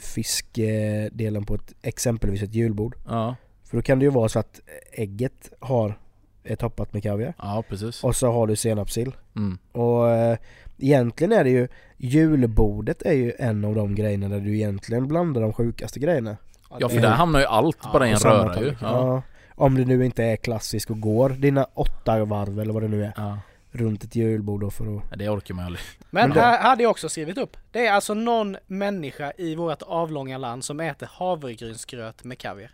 B: fiskdelen på ett, exempelvis ett julbord.
A: Ja,
B: För då kan det ju vara så att ägget har är toppat med kaviar
A: ja precis.
B: och så har du senapssill.
A: Mm.
B: Och eh, egentligen är det ju julbordet är ju en av de grejerna där du egentligen blandar de sjukaste grejerna.
A: Ja för
B: är-
A: där hamnar ju allt
C: Ja,
A: bara i en röra ju. Ja.
B: Ja. Om det nu inte är klassiskt och går dina åtta varv eller vad det nu är
A: Ja.
B: Runt ett julbord då för att...
A: Nej, Det orkar man ju aldrig.
C: Men
B: Men
C: här hade jag också skrivit upp. Det är alltså någon människa i vårt avlånga land som äter havregrynsgröt med kaviar.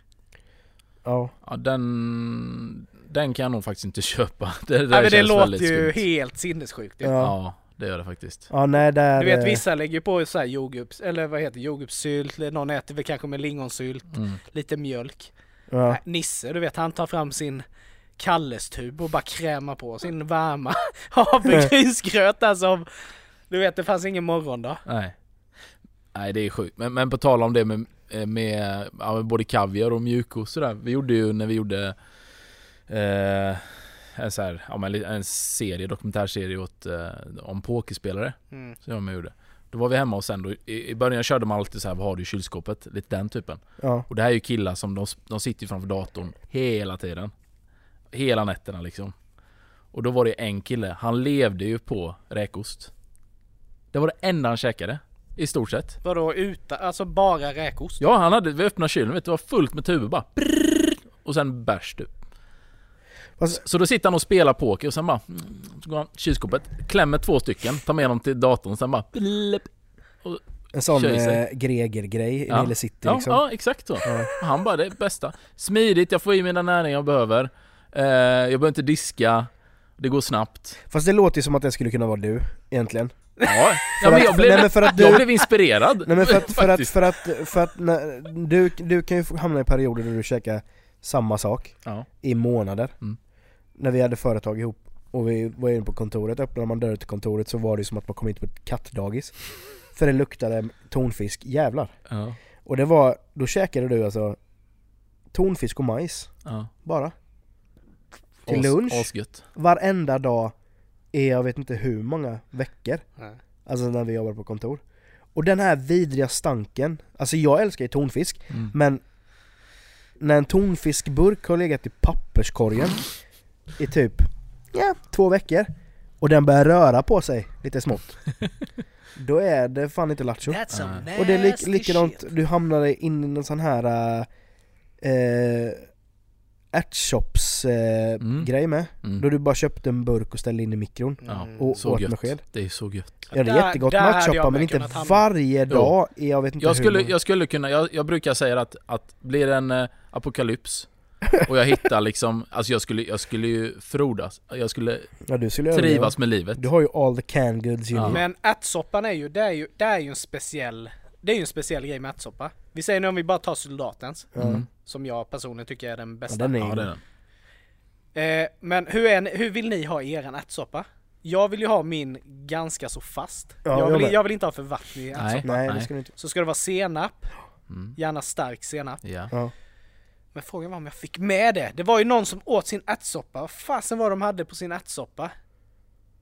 B: Ja.
A: Ja den, den kan jag nog faktiskt inte köpa. Det, där
C: Nej, men det låter ju
A: skumt.
C: helt sinnessjukt. ju.
B: Ja.
A: Ja det gör det faktiskt.
B: Ja nej där...
C: Du vet vissa lägger ju på så här jordgubbs, eller vad heter det, jordgubbssylt, någon äter väl kanske med lingonsylt,
A: Mm.
C: lite mjölk.
B: Ja.
C: Nej, Nisse, du vet han tar fram sin Kalles-tub och bara krämar på sin varma havregrynsgröt där som, du vet det fanns ingen morgondag.
A: Nej. Nej det är sjukt. Men, men på tal om det med eh, med ja, med både kaviar och mjukost sådär. Vi gjorde ju när vi gjorde eh, en, så här, ja, men en serie, dokumentärserie åt, eh, om pokerspelare.
C: Mm.
A: Så jag gjorde. Då var vi hemma och sen då, i, i början körde man alltid så här, vad har du i kylskåpet? Lite den typen.
B: Ja.
A: Och det här är ju killar som de, de sitter ju framför datorn hela tiden. Hela nätterna liksom. Och då var det en kille, han levde ju på räkost. Det var det enda han käkade. I stort sett.
C: Vadå utan, alltså bara räkost?
A: Ja, han hade, vi öppnade kylen, vet du, det var fullt med tuber bara. Brrrr, och sen bärs typ.
B: Fast,
A: Så då sitter han och spelar poker och sen bara, mm, så går han kylskåpet, klämmer två stycken, tar med dem till datorn och sen bara blip.
B: en sån eh, Greger-grej i
A: Ja.
B: Nile City
A: Ja,
B: liksom.
A: ja exakt så.
B: Ja.
A: Och Han bara, det är bästa. Smidigt, jag får i mig den näring jag behöver. Eh, jag behöver inte diska. Det går snabbt.
B: Fast det låter ju som att det skulle kunna vara du, egentligen.
A: Ja,
B: För
A: ja men jag blev,
B: nej, men för att
A: jag
B: du-
A: blev inspirerad.
B: Nej men för att, för att, för att, för att när, du, du kan ju hamna i perioder där du käkar samma sak
A: Ja.
B: i månader.
A: Mm.
B: När vi hade företag ihop och vi var inne på kontoret, öppnade man dörren till kontoret så var det som att man kom hit på ett kattdagis. För det luktade tonfisk, jävlar.
A: Ja,
B: Och det var, då käkade du alltså tonfisk och majs,
A: ja.
B: bara. Till
A: As-
B: lunch.
A: Asgött.
B: Varenda dag i jag vet inte hur många veckor.
C: Nej.
B: Alltså när vi jobbar på kontor. Och den här vidriga stanken, alltså jag älskar ju tonfisk,
A: Mm.
B: men när en tonfiskburk har legat i papperskorgen i typ, ja, två veckor och den börjar röra på sig lite smått. Då är det fan inte lattjo. Och det är lik, likadant, du hamnar in i någon sån här äh, ärtchops äh,
A: Mm.
B: grej med.
A: Mm.
B: Då du bara köpte en burk och ställde in i mikron.
A: Ja,
C: Mm.
B: Och
A: så
B: åt
A: gött.
B: med sked.
A: Det är så gött.
B: Ja det är
C: Där-
B: jättegott
C: där
B: med ärtsoppa men inte varje dag i jag vet inte
A: Jag
B: hur
A: skulle,
B: många-
A: jag skulle kunna, jag, jag brukar säga att, att blir det en eh, apokalyps och jag hittar liksom, alltså jag skulle, jag skulle ju frodas. Jag skulle
B: ja, du skulle
A: trivas med livet.
B: Du har ju all the canned goods you
A: Ja.
B: need.
C: Men ärtsoppan är ju, det är ju, det är ju en speciell, det är ju en speciell grej med ärtsoppa. Vi säger nu om vi bara tar soldatens.
A: Mm.
C: Som jag personligen tycker är den
B: Ja,
C: bästa.
B: den är
A: Ja,
B: ju...
A: det är den.
C: Eh, men hur, är, ni- hur vill ni ha eran ärtsoppa? Jag vill ju ha min ganska så fast.
B: Ja,
C: jag, vill, jag vill inte ha för vattnig ärtsoppa.
A: Nej.
B: Nej, det ska du inte...
C: Så ska det vara senap,
A: Mm.
C: gärna stark senap.
A: Ja.
B: Ja.
C: Men frågan var om jag fick med det. Det var ju någon som åt sin ärtsoppa. Vad fasen var de hade på sin ärtsoppa?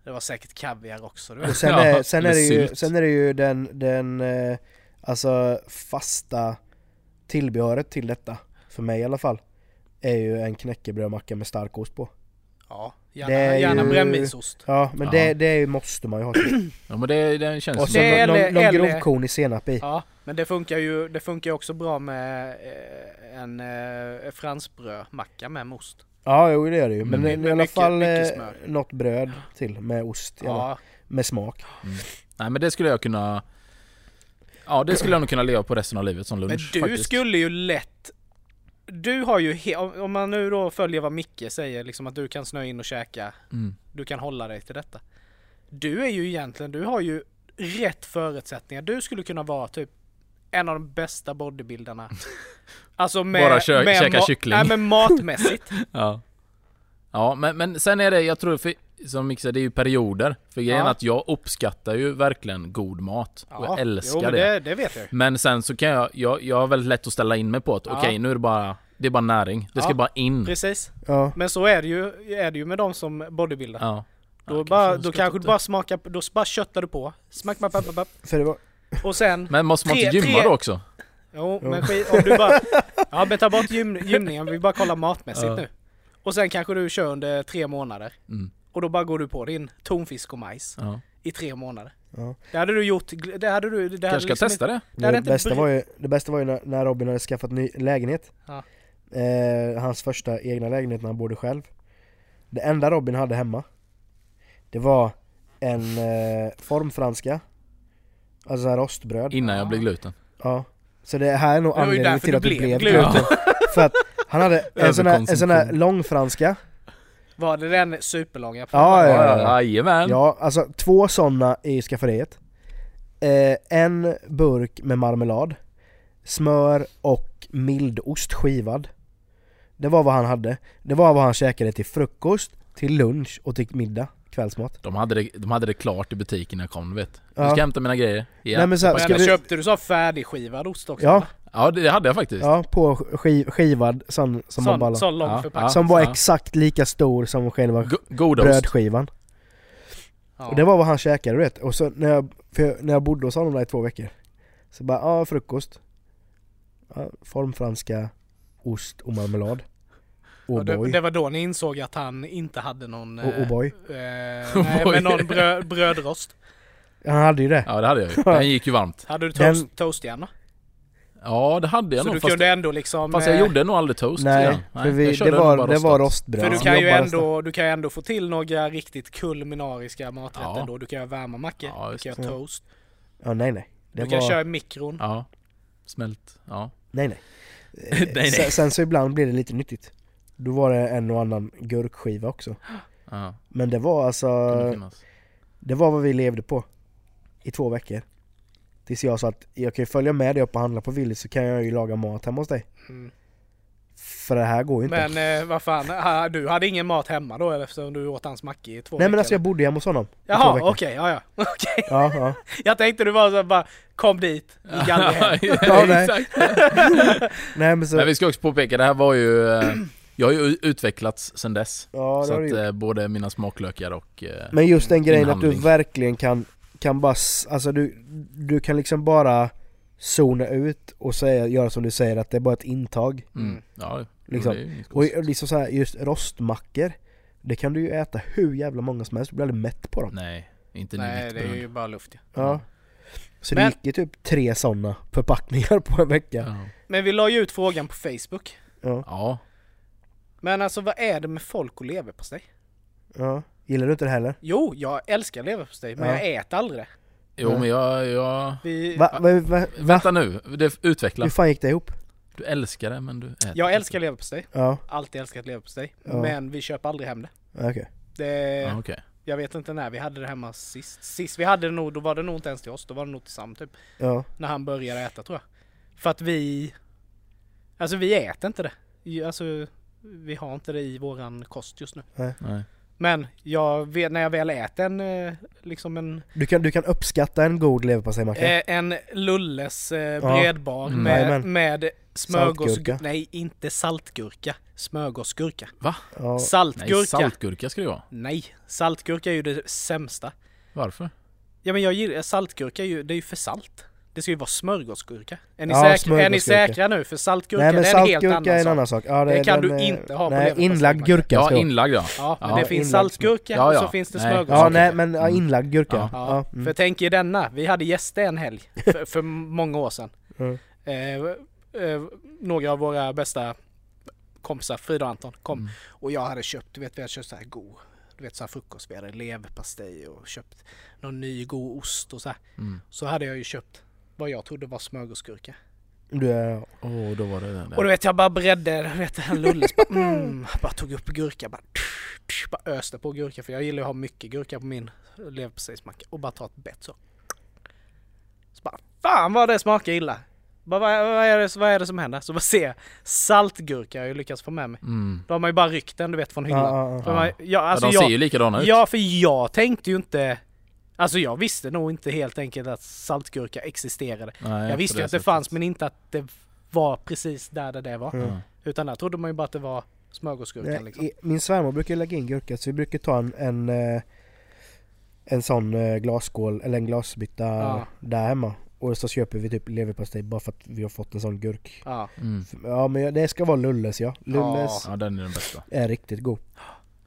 C: Det var säkert kaviar också. Du.
B: Och sen,
A: Ja,
B: är, sen, är det ju, sen är det ju den, den eh, alltså fasta tillbehöret till detta, för mig i alla fall, är ju en knäckebrödmacka med stark ost på.
C: Ja, gärna,
B: är
C: gärna
B: ju-
C: brännvinsost.
B: Ja, men. Det, det är ju- måste man ju ha.
A: ja men det, det känns
B: Och så
C: Det
B: någon,
C: eller-
B: någon,
C: eller-
B: grovkorn i senap i.
C: Ja, men det funkar ju det funkar ju också bra med eh, en eh, franskbrödmacka med most.
B: Ja, jo det är det ju. Men
A: Mm.
B: i
C: Med
B: alla
C: mycket-
B: fall
C: mycket
B: eh,
C: smör.
B: något bröd till med ost,
C: Ja,
B: med smak.
A: Nej men det skulle jag kunna... Ja det skulle jag nog kunna leva på resten av livet som
C: men
A: lunch
C: du
A: faktiskt.
C: skulle ju lätt du har ju, om man nu då följer vad Micke säger, liksom att du kan snöa in och käka,
A: Mm.
C: du kan hålla dig till detta. Du är ju egentligen, du har ju rätt förutsättningar. Du skulle kunna vara typ en av de bästa bodybuildarna. Alltså med...
A: Bara kö-
C: med
A: käka kyckling.
C: Nej men matmässigt.
A: Ja. Ja men, men sen är det, jag tror för, som Micke säger, det är ju perioder. För grejen
C: Ja.
A: är att jag uppskattar ju verkligen god mat. och jag älskar
C: jo, men
A: det.
C: det. Det vet jag.
A: Men sen så kan jag, jag, jag har väldigt lätt att ställa in mig på att
C: Ja.
A: okej nu är det bara, det är bara näring. Det ska
C: Ja.
A: bara in.
C: Precis.
B: Ja,
C: Men så är det ju, är det ju med de som bodybuildar.
A: Ja.
C: Då,
A: Ja,
C: bara,
A: kanske
C: då kanske du bara smakar, då bara köttar du på. Smack, smack, smack, smack.
B: för det var...
C: Och sen,
A: Men måste man inte gymma
C: tre-
A: då också?
C: jo
B: Jo.
C: men skit, om du bara, ja men ta bort gym, gymningen, vi bara kollar matmässigt
A: Ja.
C: nu. Och sen kanske du kör under tre månader.
A: Mm.
C: Och då bara går du på din tonfisk och majs
A: Ja.
C: i tre månader.
B: Ja.
C: Det hade du gjort, det hade du... Det hade
A: Kanske ska
C: liksom
A: testa det?
C: Det
B: Det, bästa var ju, det bästa var ju när, när Robin hade skaffat ny lägenhet.
C: Ja.
B: Eh, hans första egna lägenhet när han bodde själv. Det enda Robin hade hemma, det var en eh, formfranska, alltså så här rostbröd.
A: Innan jag blev gluten.
B: Ja. Så det här är nog anledningen till att du
C: blev
B: blev
C: gluten.
B: gluten. För att han hade en sån här, en sån här
A: Överkonsumtion.
B: långfranska.
C: Var det den superlånga?
B: Ja, ja,
A: Ja,
B: ja.
A: ja, jajamän.
B: Ja, alltså två sådana i skafferiet. Eh, en burk med marmelad, smör och mildost skivad. Det var vad han hade. Det var vad han käkade till frukost, till lunch och till middag, kvällsmat.
A: De hade, det, de hade det klart i butiken när jag kom, du vet.
B: Ja.
A: Jag ska hämta mina grejer. Ja.
B: Nej, men så här, ska vi-
C: köpte du så färdigskivad ost också?
B: Ja.
A: Ja det hade jag faktiskt.
B: Ja, på skiv, skivad sån som man bara
C: Sån, sån lång
A: Ja,
C: förpackning.
B: Som var
A: Ja.
B: exakt lika stor som själva
A: Go-
B: brödskivan.
C: Ja.
B: Och det var vad han käkade du vet. Och så när jag, för jag, när jag bodde hos honom där i två veckor. Så bara, ja frukost. Ja, formfranska, ost och marmelad.
C: Ja, det,
B: O'boy.
C: det var då ni insåg att han inte hade någon...
B: Och O'boy.
C: Eh, nej, men någon brö, brödrost.
B: Han hade ju det.
A: Ja det hade jag ju. Den gick ju varmt.
C: Hade du
B: Den-
C: toast, toastjärna?
A: Ja det hade jag
C: Så
A: nog.
C: du
A: Fast,
C: kunde ändå liksom...
A: fast jag
C: eh,
A: gjorde nog aldrig toast
B: Nej,
A: igen.
B: för vi, det, var, det var rostbröd.
C: För du kan, ju ändå, du kan ju ändå få till några riktigt kulinariska maträtter
A: Ja.
C: då. Du kan göra varma mackor,
A: Ja,
C: du kan
B: det.
C: göra toast,
B: Ja, nej nej. Det
C: du kan
B: var,
C: köra i mikron.
A: Ja. Smält. Ja.
B: Nej nej.
A: Nej, nej.
B: Sen, sen så ibland blir det lite nyttigt. Då var det en och annan gurkskiva också.
A: ja.
B: Men det var alltså,
A: finnas.
B: det var vad vi levde på. I två veckor. Tills jag sa att jag kan ju följa med dig upp och handla på Willys så kan jag ju laga mat hemma hos dig.
C: Mm.
B: För det här går ju inte.
C: Men eh, vad fan, du hade ingen mat hemma då eller eftersom du åt hans macka i två
B: Nej men
C: veckor,
B: alltså jag bodde hemma hos honom.
C: Jaha, okej, ja ja. Okej.
B: Ja, ja.
C: Jag tänkte du var så bara kom dit i galgen.
B: Ja, nej.
A: Exakt.
B: Nej men så,
A: Men vi ska också påpeka, det här var ju... eh, Jag har ju utvecklats sen dess.
B: ja, det
A: så att eh, både mina smaklökar och... eh,
B: Men just den grejen att du verkligen kan, kan bara, alltså du, du kan liksom bara zona ut och säga, göra som du säger att det är bara ett intag.
A: Mm. Ja,
B: Liksom. Och liksom så här, just rostmackor, det kan du ju äta hur jävla många som helst, du blir aldrig mätt på dem.
A: Nej, inte
C: Nej, det är ju bara luft ja.
B: Ja. Så
C: Men-
B: det gick ju typ tre sådana förpackningar på en vecka.
A: Ja.
C: Men vi la ju ut frågan på Facebook.
B: Ja.
A: ja.
C: Men alltså vad är det med folk och leverpastej?
B: ja. Gillar du inte det heller?
C: Jo, jag älskar leverpastej men
B: Ja.
C: jag äter aldrig det.
A: Jo
B: Nej.
A: men jag, jag...
C: Vi,
B: Va? va, va, va?
A: Vänta nu, det utveckla.
B: Hur fan gick det ihop?
A: Du älskar det men du äter
C: Jag älskar leverpastej.
B: Ja,
C: Alltid älskat leverpastej.
B: Ja.
C: Men vi köper aldrig hem det.
B: okej.
C: det
A: okej.
C: Jag vet inte när vi hade det hemma sist. Sist vi hade det nog, då var det nog inte ens till oss. Då var det nog till Sam typ.
B: Ja.
C: När han började äta tror jag. För att vi... Alltså vi äter inte det. Alltså vi har inte det i våran kost just nu.
A: Nej.
C: Men jag vet, när jag väl äter en, eh, liksom en,
B: Du, kan, du kan uppskatta en god leverpastejmacka?
C: eh, en Lulles eh, bredbar
A: Mm.
C: med,
B: Jajamän.
C: med smörgås... Nej, inte saltgurka. Smörgåsgurka.
B: ja.
C: Saltgurka.
A: Nej, saltgurka ska det vara.
C: Nej, saltgurka är ju det sämsta.
A: Varför?
C: Ja men jag gillar, saltgurka är ju, det är ju för salt. Det ska ju vara smörgåsgurka. Är ni,
B: Ja,
C: säkra, är ni säkra nu? För saltgurka
B: Nej men
C: det är en helt annan
B: är en
C: sak.
B: annan sak. Ja,
C: Det kan
B: den
C: du inte ha på
B: Nej, inlagd gurka
A: Ja,
B: det
A: inlagd ja.
C: Ja, men
A: Ja,
C: det finns saltgurka
A: Ja,
C: och
A: ja.
C: så finns det
A: Nej.
C: smörgåsgurka.
B: Ja nej men ja,
A: Mm.
B: inlagd gurka.
A: Ja.
B: Ja.
C: Ja,
B: mm.
C: för tänk er denna. Vi hade gäster en helg för, för många år sedan.
B: Mm.
C: Eh, eh, några av våra bästa kompisar, Frida och Anton, kom.
A: Mm.
C: Och jag hade köpt, du vet vi hade köpt så här god, du vet så här frukost. Vi hade leverpastej och köpt någon ny god ost och så här.
A: Mm.
C: Så hade jag ju köpt vad jag trodde var smörgåsgurka.
B: Är,
A: Åh, då var det det.
C: Och du vet jag bara bredde, vet en lulles bara, mm, bara tog upp gurka bara, bara öste på gurka för jag gillar att ha mycket gurka på min leverpastejsmacka och bara ta ett bett så. Så bara, fan vad det smakar illa! Bara, vad, vad, är det, vad är det som händer? Så bara ser jag, saltgurka har jag ju lyckats få med mig.
A: Mm.
C: Då har man ju bara ryckt den du vet från hyllan.
B: ja, ja,
A: Ja.
C: man, ja, alltså
A: ja, de
C: jag,
A: ser ju likadana ut.
C: Ja, för jag tänkte ju inte... Alltså jag visste nog inte helt enkelt att saltgurka existerade.
A: Nej,
C: jag visste ju att det
A: sättet.
C: fanns men inte att det var precis där det, det var.
B: Mm.
C: Utan där trodde man ju bara att det var smörgåsgurkan
B: Nej,
C: liksom.
B: Min svärmor brukar lägga in gurka så vi brukar ta en, en, eh, en sån eh, glasskål eller en glasbytta
C: Ja.
B: där hemma. Och så köper vi typ leverpastej bara för att vi har fått en sån gurk.
C: Ja.
A: Mm.
B: Ja men det ska vara Lulles ja. Lulles
A: ja, den är den bästa.
B: är riktigt god.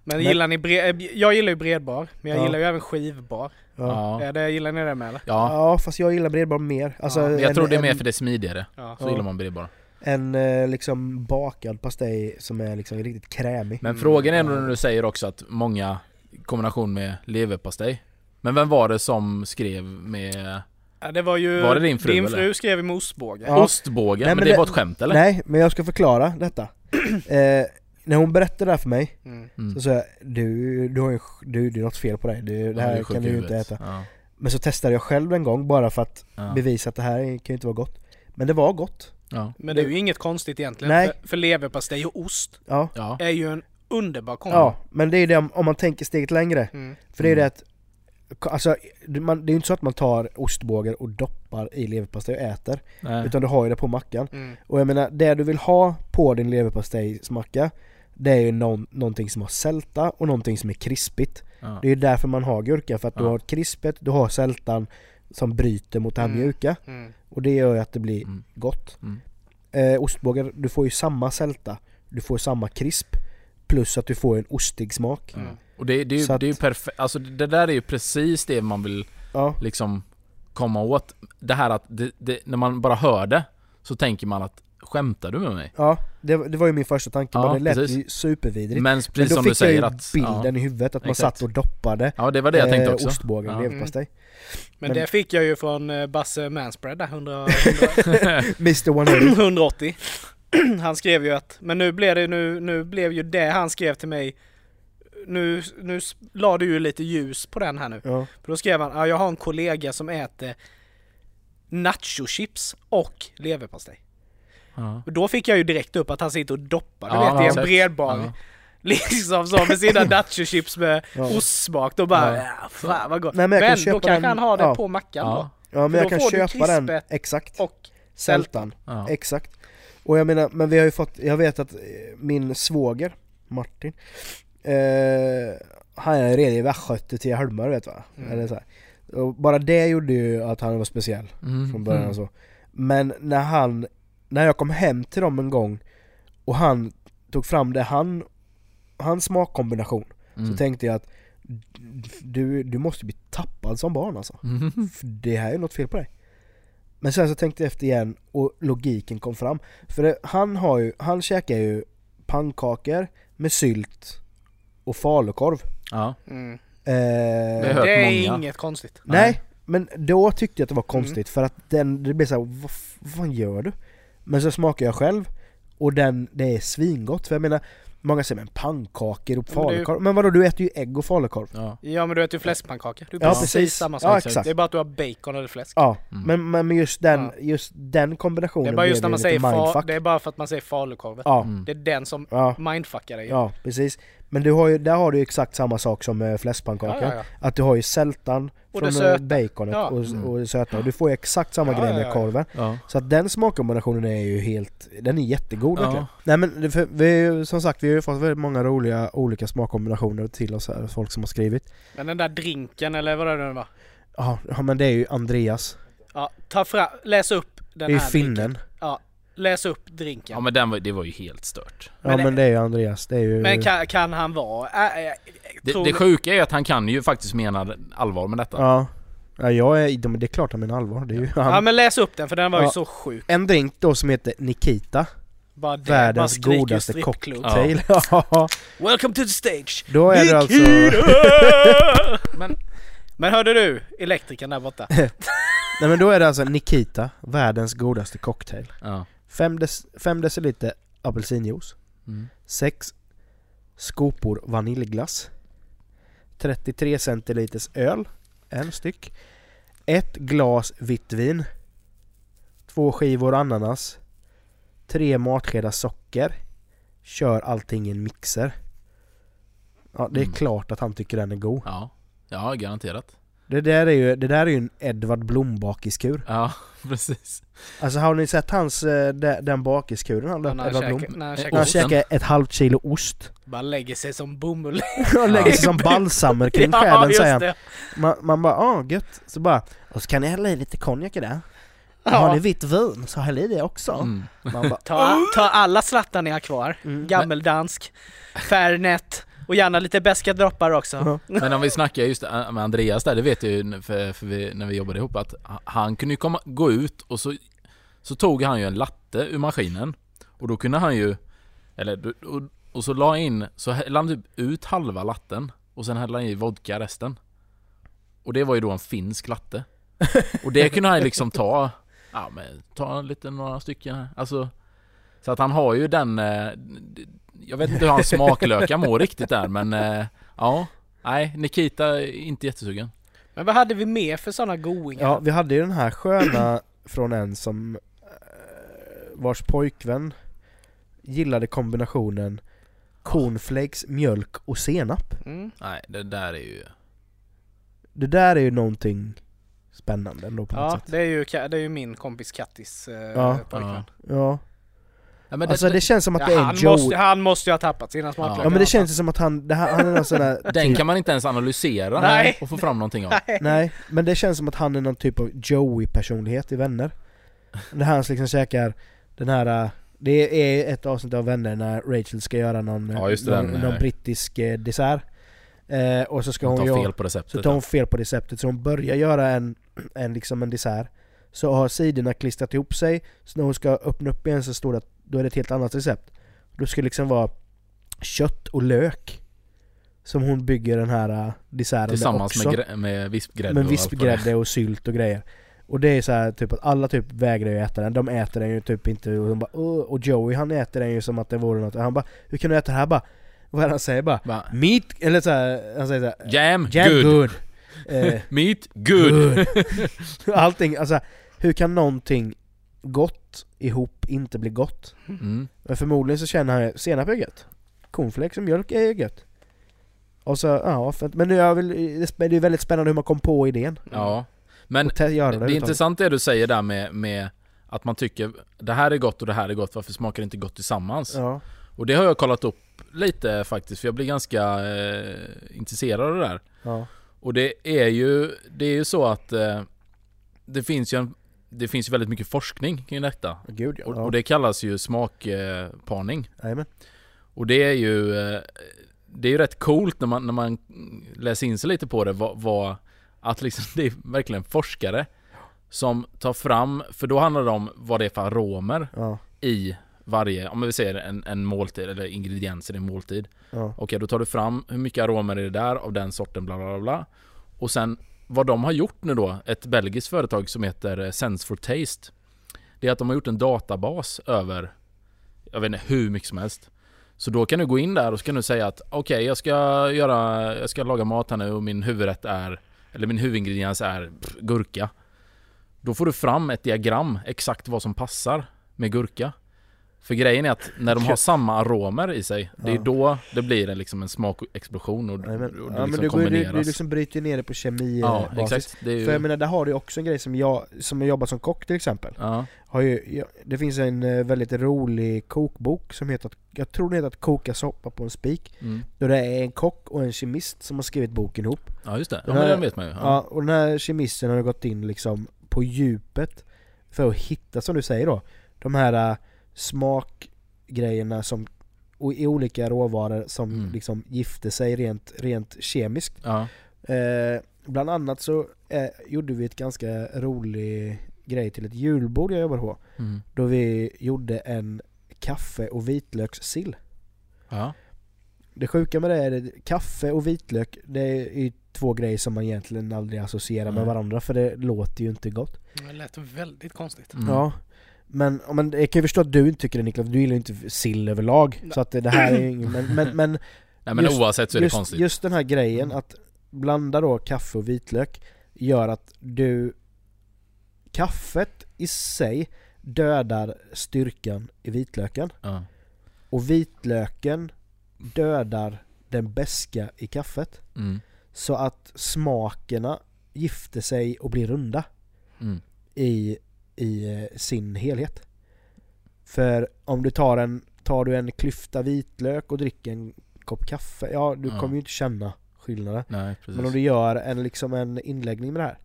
C: Men,
B: Men-
C: gillar ni bred... Jag gillar ju bredbar, men jag
B: Ja.
C: gillar ju även skivbar.
B: Ja.
A: Ja.
C: Är det, gillar ni det med eller?
A: Ja.
B: Ja. fast jag gillar bredbar mer. Alltså,
C: Ja,
A: jag
B: en,
A: tror det är mer för det är smidigare.
C: Ja.
A: Så
B: Ja.
A: gillar man bredbar.
B: En eh, liksom bakad pastej som är liksom riktigt krämig.
A: Men
C: Mm.
A: frågan är ändå när du säger också att många kombination med leverpastej. Men vem var det som skrev med
C: det var ju...
A: Var det din fru,
C: Din
A: eller?
C: fru skrev i med ostbåge.
B: Ja.
A: ostbågen?
B: Nej,
A: men,
B: men
A: det
B: det-
A: var ett skämt eller?
B: Nej, men jag ska förklara detta. eh, när hon berättade det här för mig
C: Mm.
A: Mm.
B: så sa jag du, du har ju, du, det är något fel på dig. Du, det
A: Ja,
B: här
A: är sjuk
B: kan du ju inte äta.
A: Ja.
B: Men så testade jag själv en gång bara för att
A: Ja.
B: bevisa att det här kan ju inte vara gott. Men det var gott.
A: Ja.
C: Men det är ju inget konstigt egentligen.
B: Nej.
C: För, för leverpastej och ost
B: Ja.
A: Ja.
C: är ju en underbar kombo.
B: Ja, men det är det om, om man tänker steget längre.
C: Mm.
B: För det är
A: Mm.
B: det att Alltså, det man, det är ju inte så att man tar ostbågar och doppar i leverpastej och äter.
A: Nej.
B: Utan du har ju det på mackan.
C: Mm.
B: Och jag menar, det du vill ha på din leverpastejsmacka Det är ju någon, någonting som har sälta och någonting som är krispigt.
A: Ja.
B: Det är ju därför man har gurka, för att du
A: Ja.
B: har krispet, du har sältan som bryter mot det här
C: Mm.
B: mjuka.
C: Mm.
B: Och det gör ju att det blir
A: Mm.
B: gott.
A: Mm.
B: Eh, ostbågar, du får ju samma sälta, du får samma krisp, plus att du får en ostig smak.
C: Mm.
A: Och det, det, är ju,
B: att-
A: det är ju perfekt, alltså det där är ju precis det man vill
B: Ja,
A: liksom komma åt. Det här att det, det, när man bara hör det så tänker man att skämtar du med mig?
B: ja det, det var ju min första tanke,
A: Ja,
B: men det lät
A: precis.
B: ju supervidrigt.
A: Men
B: Men
A: precis
B: då
A: som
B: fick
A: du säger
B: jag ju
A: att...
B: bilden i huvudet, att man
A: Exakt.
B: satt och doppade
A: Ja, ja det var det jag tänkte
B: eh,
A: också.
B: ostbågen
A: Ja.
B: leverpastej.
C: Men,
B: Men-
C: det fick jag ju från eh, Basse Manspread där, 100,
B: Mr 180.
C: 180. Han skrev ju att, men nu blev det nu, nu blev ju det han skrev till mig nu, nu la du ju lite ljus på den här nu.
B: Ja.
C: För då skrev han, ja, jag har en kollega som äter nachochips och leverpastej.
A: Ja.
C: Och då fick jag ju direkt upp att han sitter och doppar, du
A: Ja,
C: vet i en.
A: Ja.
C: Liksom så med sina nachochips med
B: Ja.
C: ostsmak. Då bara,
A: Ja.
C: fan vad gott.
B: Nej, men
C: men då kanske
B: den-
C: han har det
B: ja.
C: på mackan
A: Ja.
B: Ja men jag
C: då
B: kan
C: får du
B: köpa den, exakt.
C: då. Och
B: Sältan.
A: Ja.
B: Exakt. Och jag menar, men vi har ju fått, jag vet att eh, min svåger, Martin, eh, han är redan i Västgöte till Holmar vet va?
C: Mm.
B: Eller så här. Och bara det gjorde ju att han var speciell
A: Mm.
B: från början och så. Men när han, när jag kom hem till dem en gång och han tog fram det han, hans smakkombination
A: Mm.
B: så tänkte jag att du, du måste bli tappad som barn alltså.
A: Mm.
B: För det här är något fel på dig. Men sen så tänkte jag efter igen och logiken kom fram. För det, han har ju, han käkar ju pannkakor med sylt och falukorv.
A: Ja.
C: Mm.
B: Eh,
A: Det
C: är
A: många.
C: inget konstigt.
B: nej, men då tyckte jag att det var
C: Mm.
B: konstigt för att den, det blev så här, vad, vad fan gör du? Men så smakar jag själv och den, det är svingott. För jag menar, många säger men pannkakor och
C: Ja, men
B: falukorv. Men vadå, du äter ju ägg och falukorv.
A: Ja.
C: Ja men du äter ju fläskpannkaka. Det är
B: Ja,
C: precis,
B: precis.
C: samma
B: Ja,
C: sak.
B: exakt.
C: Det är bara att du har bacon eller fläsk.
B: Ja,
A: Mm.
B: men, men just den,
C: Ja.
B: just den kombinationen
C: Det är bara just när man säger fa-. Det är bara för att man säger falukorv.
B: Ja,
A: Mm.
C: Det är den som
B: ja.
C: mindfuckar dig.
B: Ja, precis. Men du har ju, där har du ju exakt samma sak som eh, fläskpannkaka.
C: ja, ja, ja.
B: Att du har ju sältan
C: Och
B: från eh,
C: söta.
B: baconet
C: Ja.
B: och,
A: Mm.
B: och det söta. Och du får ju exakt samma
C: Ja,
B: grej
C: ja,
B: med
C: ja.
B: korven.
A: Ja.
B: Så att den smakkombinationen är ju helt, den är jättegod
A: Ja.
B: verkligen. Nej men för, vi, är som sagt, vi har ju fått väldigt många roliga olika smakkombinationer till oss här, folk som har skrivit.
C: Men den där drinken eller vad det nu var.
B: Ja, men det är ju Andreas.
C: Ja, ta fram, läs upp den
B: Det är ju
C: här drinken. Läs upp drinken.
A: ja men den var, det var ju helt stört.
B: Ja
C: Men
B: men,
C: det-
B: är ju Andreas, det är ju...
C: Men kan, kan han vara... Äh, äh,
A: Det, det sjuka är att han kan ju faktiskt mena allvar med detta.
B: Ja. Ja jag är, det är klart han menar allvar. Det är ju han.
C: Ja men läs upp den för den var ju
B: Ja.
C: så sjuk.
B: En drink då som heter Nikita.
C: Bara det,
B: Världens godaste cocktail. Ja.
C: Welcome to the stage!
B: Då är det alltså...
C: men, men hörde du elektrikern där borta?
B: Nej men då är det alltså Nikita, världens godaste cocktail.
A: Ja.
B: 5 dec- deciliter apelsinjuice,
A: Mm.
B: 6 skopor vaniljglass, 33 centiliters öl, en styck, ett glas vitt vin, två skivor ananas, tre matskedar socker, kör allting i en mixer. Ja, det är
A: Mm.
B: klart att han tycker den är god.
A: Ja. Ja, garanterat.
B: Det där är ju, det där är ju en Edvard Blom bakiskur.
A: Ja, precis.
B: Alltså har ni sett hans, eh, de- den bakiskuren han
C: han
B: Edvard Blom?
C: när han
A: Eh,
C: käkar
B: han käkar ett halvt kilo ost
C: Bara lägger sig som bomull.
B: och lägger sig som balsamer kring
C: ja,
B: själen säger han.
C: det.
B: Man, man bara ah gött, så bara och så kan ni hälla i lite konjak i det. Har
C: Ja.
B: ni vitt vin så häll i det också.
A: Mm.
B: Man bara
C: Ta, ta alla slattar ni har kvar.
B: mm.
C: Gammeldansk, Fernet och gärna lite beska droppar också.
B: Ja.
A: Men om vi snackar just med Andreas där, det vet jag ju för, för vi, när vi jobbade ihop att ha- han kunde ju komma, gå ut och så, så tog han ju en latte ur maskinen och då kunde han ju, eller och, och så la in, så hällde han typ ut halva latten och sen hällde han i vodka resten. Och det var ju då en finsk latte. Och det kunde han ju liksom ta, ja men ta lite några stycken här. Alltså, så att han har ju den, eh, jag vet inte hur hans smaklökar mår riktigt där men eh, ja. Nej, Nikita är inte jättesugen.
C: Men vad hade vi mer för sådana goingar?
B: Ja, vi hade ju den här sköna från en som eh, vars pojkvän gillade kombinationen cornflakes, mjölk och senap.
C: Mm.
A: Nej, det där är ju...
B: Det där är ju någonting spännande ändå på något
C: Ja,
B: sätt.
C: det är, ju, Ka- det är ju min kompis Kattis eh,
B: Ja.
C: pojkvän.
B: Ja.
A: Ja, men
B: Alltså det känns som att
C: Ja,
B: det är en
C: han,
B: Joey.
C: måste, han måste ju ha tappat sina smaklökar.
B: Ja men det känns ju som att han, det han är någon sån där
A: den
B: typ,
A: kan man inte ens analysera
C: Nej.
A: och få fram någonting av.
C: Nej.
B: Nej, men det känns som att han är någon typ av Joey-personlighet i Vänner. Det här han liksom käkar den här, äh, det är ett avsnitt av Vänner när Rachel ska göra någon,
A: Ja, just det,
B: någon,
A: den,
B: någon
A: eh,
B: brittisk eh, dessert. Eh, och så ska
A: Hon
B: hon, göra,
A: fel på
B: så
A: receptet.
B: tar hon fel på receptet så hon börjar göra en, en, liksom en dessert. Så har sidorna klistrat ihop sig, så när hon ska öppna upp igen så står det att då är det ett helt annat recept. Då ska det liksom vara kött och lök. Som hon bygger den här äh, desserten
A: Tillsammans
B: också.
A: med, med vispgrädde
B: Med
A: och
B: vispgrädde och sylt och grejer. Och det är så här, typ att alla typ vägrar ju äta den. De äter den ju typ inte och de bara "Åh", Och Joey han äter den ju som att det vore något. Han bara Hur kan du äta det här? Bara, vad är det han säger bara?
A: Va?
B: Meat, eller så här, han säger så här,
A: Jam,
B: Jam
A: good.
B: good. Eh,
A: Meat, good.
B: Allting, alltså hur kan någonting gott ihop inte bli gott?
A: Mm.
B: Men förmodligen så känner han senap är gött. Cornflakes och mjölk är gött. Och så, ja, för, men nu är väl, det är ju väldigt spännande hur man kom på idén.
A: Ja. Men det,
B: det,
A: är intressant det du säger där med, med att man tycker det här är gott och det här är gott, varför smakar det inte gott tillsammans?
B: Ja,
A: Och det har jag kollat upp lite faktiskt, för jag blir ganska eh, intresserad av det där.
B: ja,
A: Och det är ju, det är ju så att eh, det finns ju en, det finns ju väldigt mycket forskning kring detta.
B: gud ja.
A: Och, och det kallas ju smakparning.
B: Jajamän.
A: Och det är ju eh, Det är ju rätt coolt när man, när man läser in sig lite på det vad, vad Att liksom det är verkligen forskare Som tar fram, för då handlar det om vad det är för aromer
B: Ja,
A: i varje, om vi säger en, en måltid eller ingredienser i en måltid
B: ja,
A: Okej, då tar du fram hur mycket aromer är det där av den sorten bla bla bla Och sen vad de har gjort nu då, ett belgiskt företag som heter eh, Sense for Taste Det är att de har gjort en databas över Jag vet inte hur mycket som helst. Så då kan du gå in där och så kan du säga att okej jag ska göra, jag ska laga mat här nu och min huvudrätt är Eller min huvudingrediens är pff, gurka. Då får du fram ett diagram exakt vad som passar med gurka. För grejen är att när de har samma aromer i sig Det är
B: Ja.
A: då det blir en, liksom en smakexplosion och,
B: Jajamän.
A: och det
B: ja men
A: liksom
B: du, går du,
A: kombineras
B: du liksom bryter ner det på kemi
A: Ja,
B: eh, basis.
A: exakt. Det ju,
B: För jag menar, där har du också en grej som jag, som jag jobbar som kock till exempel.
A: ja.
B: Har ju, det finns en eh, väldigt rolig kokbok som heter, jag tror den heter att koka soppa på en spik.
A: Mm.
B: Då det är en kock och en kemist som har skrivit boken ihop.
A: ja, just det. Ja,
B: Den
A: men
B: här-
A: den vet man ju.
B: Ja.
A: Ja.
B: och den här kemisten har gått in liksom på djupet för att hitta, som du säger då, de här äh, smakgrejerna som och i olika råvaror som
A: Mm.
B: liksom gifter sig rent, rent kemiskt.
A: Ja.
B: Eh, bland annat så eh, gjorde vi ett ganska rolig grej till ett julbord jag jobbade på.
A: Mm.
B: Då vi gjorde en kaffe och vitlökssill.
A: ja.
B: Det sjuka med det är att kaffe och vitlök, det är ju två grejer som man egentligen aldrig associerar med
A: Nej.
B: varandra för det låter ju inte gott.
C: Det lät väldigt konstigt.
A: Mm.
B: Ja. Men, men jag kan ju förstå att du inte tycker det Niklas, du gillar ju inte sill överlag.
C: Nej.
B: Så att det här är ju ingen, men, men, men
A: Nej men
B: Just-
A: oavsett så är det
B: just,
A: konstigt.
B: just den här grejen att blanda då kaffe och vitlök gör att du Kaffet i sig dödar styrkan i vitlöken
A: Ja.
B: och vitlöken dödar den beska i kaffet
A: Mm.
B: så att smakerna gifter sig och blir runda
A: Mm.
B: i, i eh, sin helhet. För om du tar en, tar du en klyfta vitlök och dricker en kopp kaffe, ja du
A: Ja.
B: kommer ju inte känna skillnaden.
A: Nej.
B: Men om du gör en, liksom en inläggning med det här.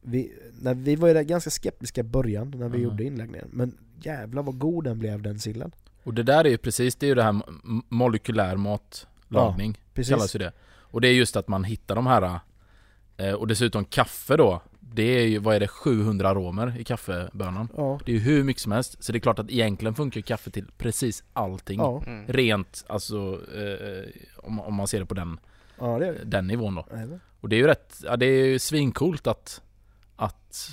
B: Vi, när vi var ju ganska skeptiska i början när vi
A: Ja.
B: gjorde inläggningen, men jävlar vad god den blev den sillen.
A: Och det där är ju precis, det är ju det här molekylär matlagning.
B: Precis.
A: kallas ju det. Och det är just att man hittar de här eh, Och dessutom kaffe då Det är ju, vad är det, 700 aromer i kaffebönan
B: Ja.
A: Det är ju hur mycket som helst Så det är klart att egentligen funkar kaffe till precis allting
B: Ja,
C: Mm.
A: Rent, alltså eh, om, om man ser det på den,
B: ja det är det.
A: den nivån då
B: Jajamän.
A: Och det är ju rätt, ja det är ju svincoolt att Att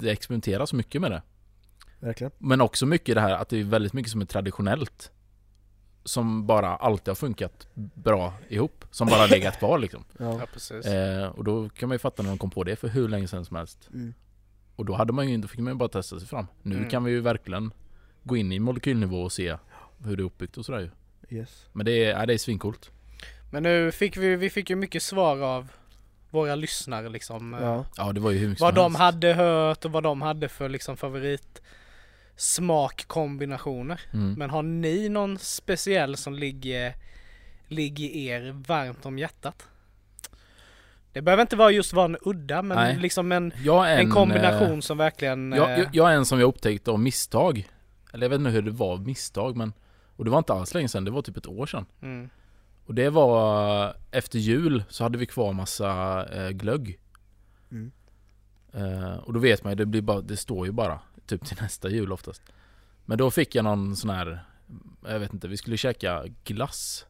A: det experimenteras så mycket med det
B: Verkligen.
A: Men också mycket det här att det är väldigt mycket som är traditionellt Som bara alltid har funkat bra ihop Som bara legat kvar liksom
B: Ja.
C: Ja, precis.
A: Eh, och då kan man ju fatta när de kom på det för hur länge sedan som helst.
B: Mm.
A: Och då hade man ju, då fick man ju bara testa sig fram. Nu
C: Mm.
A: kan vi ju verkligen gå in i molekylnivå och se hur det är uppbyggt och sådär ju.
B: Yes.
A: Men det är, ja, det är svincoolt.
C: Men nu fick vi, vi fick ju mycket svar av våra lyssnare liksom. eh,
B: Ja.
A: Ja det var ju hur mycket
C: vad de
A: helst.
C: hade hört och vad de hade för liksom favorit smakkombinationer.
A: Mm.
C: Men har ni någon speciell som ligger, ligger er varmt om hjärtat? Det behöver inte vara just vara en udda men
A: Nej.
C: liksom en,
A: Jag är
C: en
A: eh,
C: kombination som verkligen...
A: Jag,
C: eh,
A: jag, jag är en som jag upptäckte av misstag. Eller jag vet inte hur det var misstag men Och det var inte alls länge sedan, det var typ ett år sedan.
C: mm,
A: Och det var efter jul så hade vi kvar massa eh, glögg.
B: Mm.
A: Eh, och då vet man ju, det, blir bara, det står ju bara typ till nästa jul oftast. Men då fick jag någon sån här, jag vet inte, vi skulle käka glass.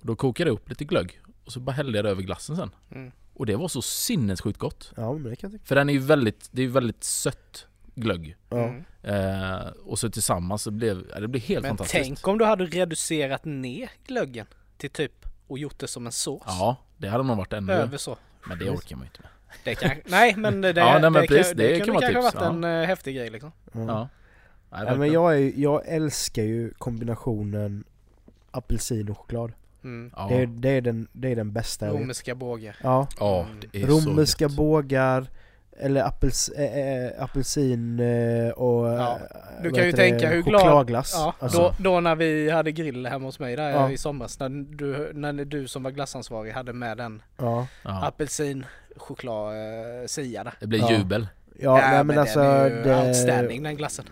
A: Och då kokade jag upp lite glögg. Och så bara hällde jag det över glassen sen.
C: mm.
A: Och det var så sinnessjukt gott.
B: Ja men det kan jag tänka
A: För den är ju väldigt, det är väldigt sött glögg.
C: Mm.
A: Eh, och så tillsammans så blev, ja, det blev helt
C: Men
A: fantastiskt.
C: tänk om du hade reducerat ner glöggen till typ och gjort det som en sås.
A: Ja, det hade nog varit ännu,
C: Över så.
A: men det orkar man ju inte med.
C: Det kan, nej men det,
A: Ja, nej, men
C: det,
A: precis,
C: kan,
A: det
C: det, kunde kanske
A: tips,
C: varit en eh, häftig grej liksom.
B: Ja.
A: Ja. Nej,
B: Ja, men jag, är, jag älskar ju kombinationen apelsin och choklad.
C: Mm.
A: ja.
B: Det, är, det, är den, det är den bästa.
C: Romerska bågar.
B: Ja.
A: ja, så
B: Romerska bågar eller appels, äh, apelsin äh, och
C: Ja, du kan ju tänka hur glad-
B: chokladglass.
C: Ja,
B: Alltså,
C: då, då när vi hade grill hemma hos mig där
B: Ja.
C: i somras när du, när du som var glassansvarig hade med den
B: ja.
C: Apelsin choklad eh, sia där.
A: Det blir
B: Ja.
A: jubel.
B: Ja, nej, men, alltså
C: den är ju
B: det,
C: outstanding den glassen.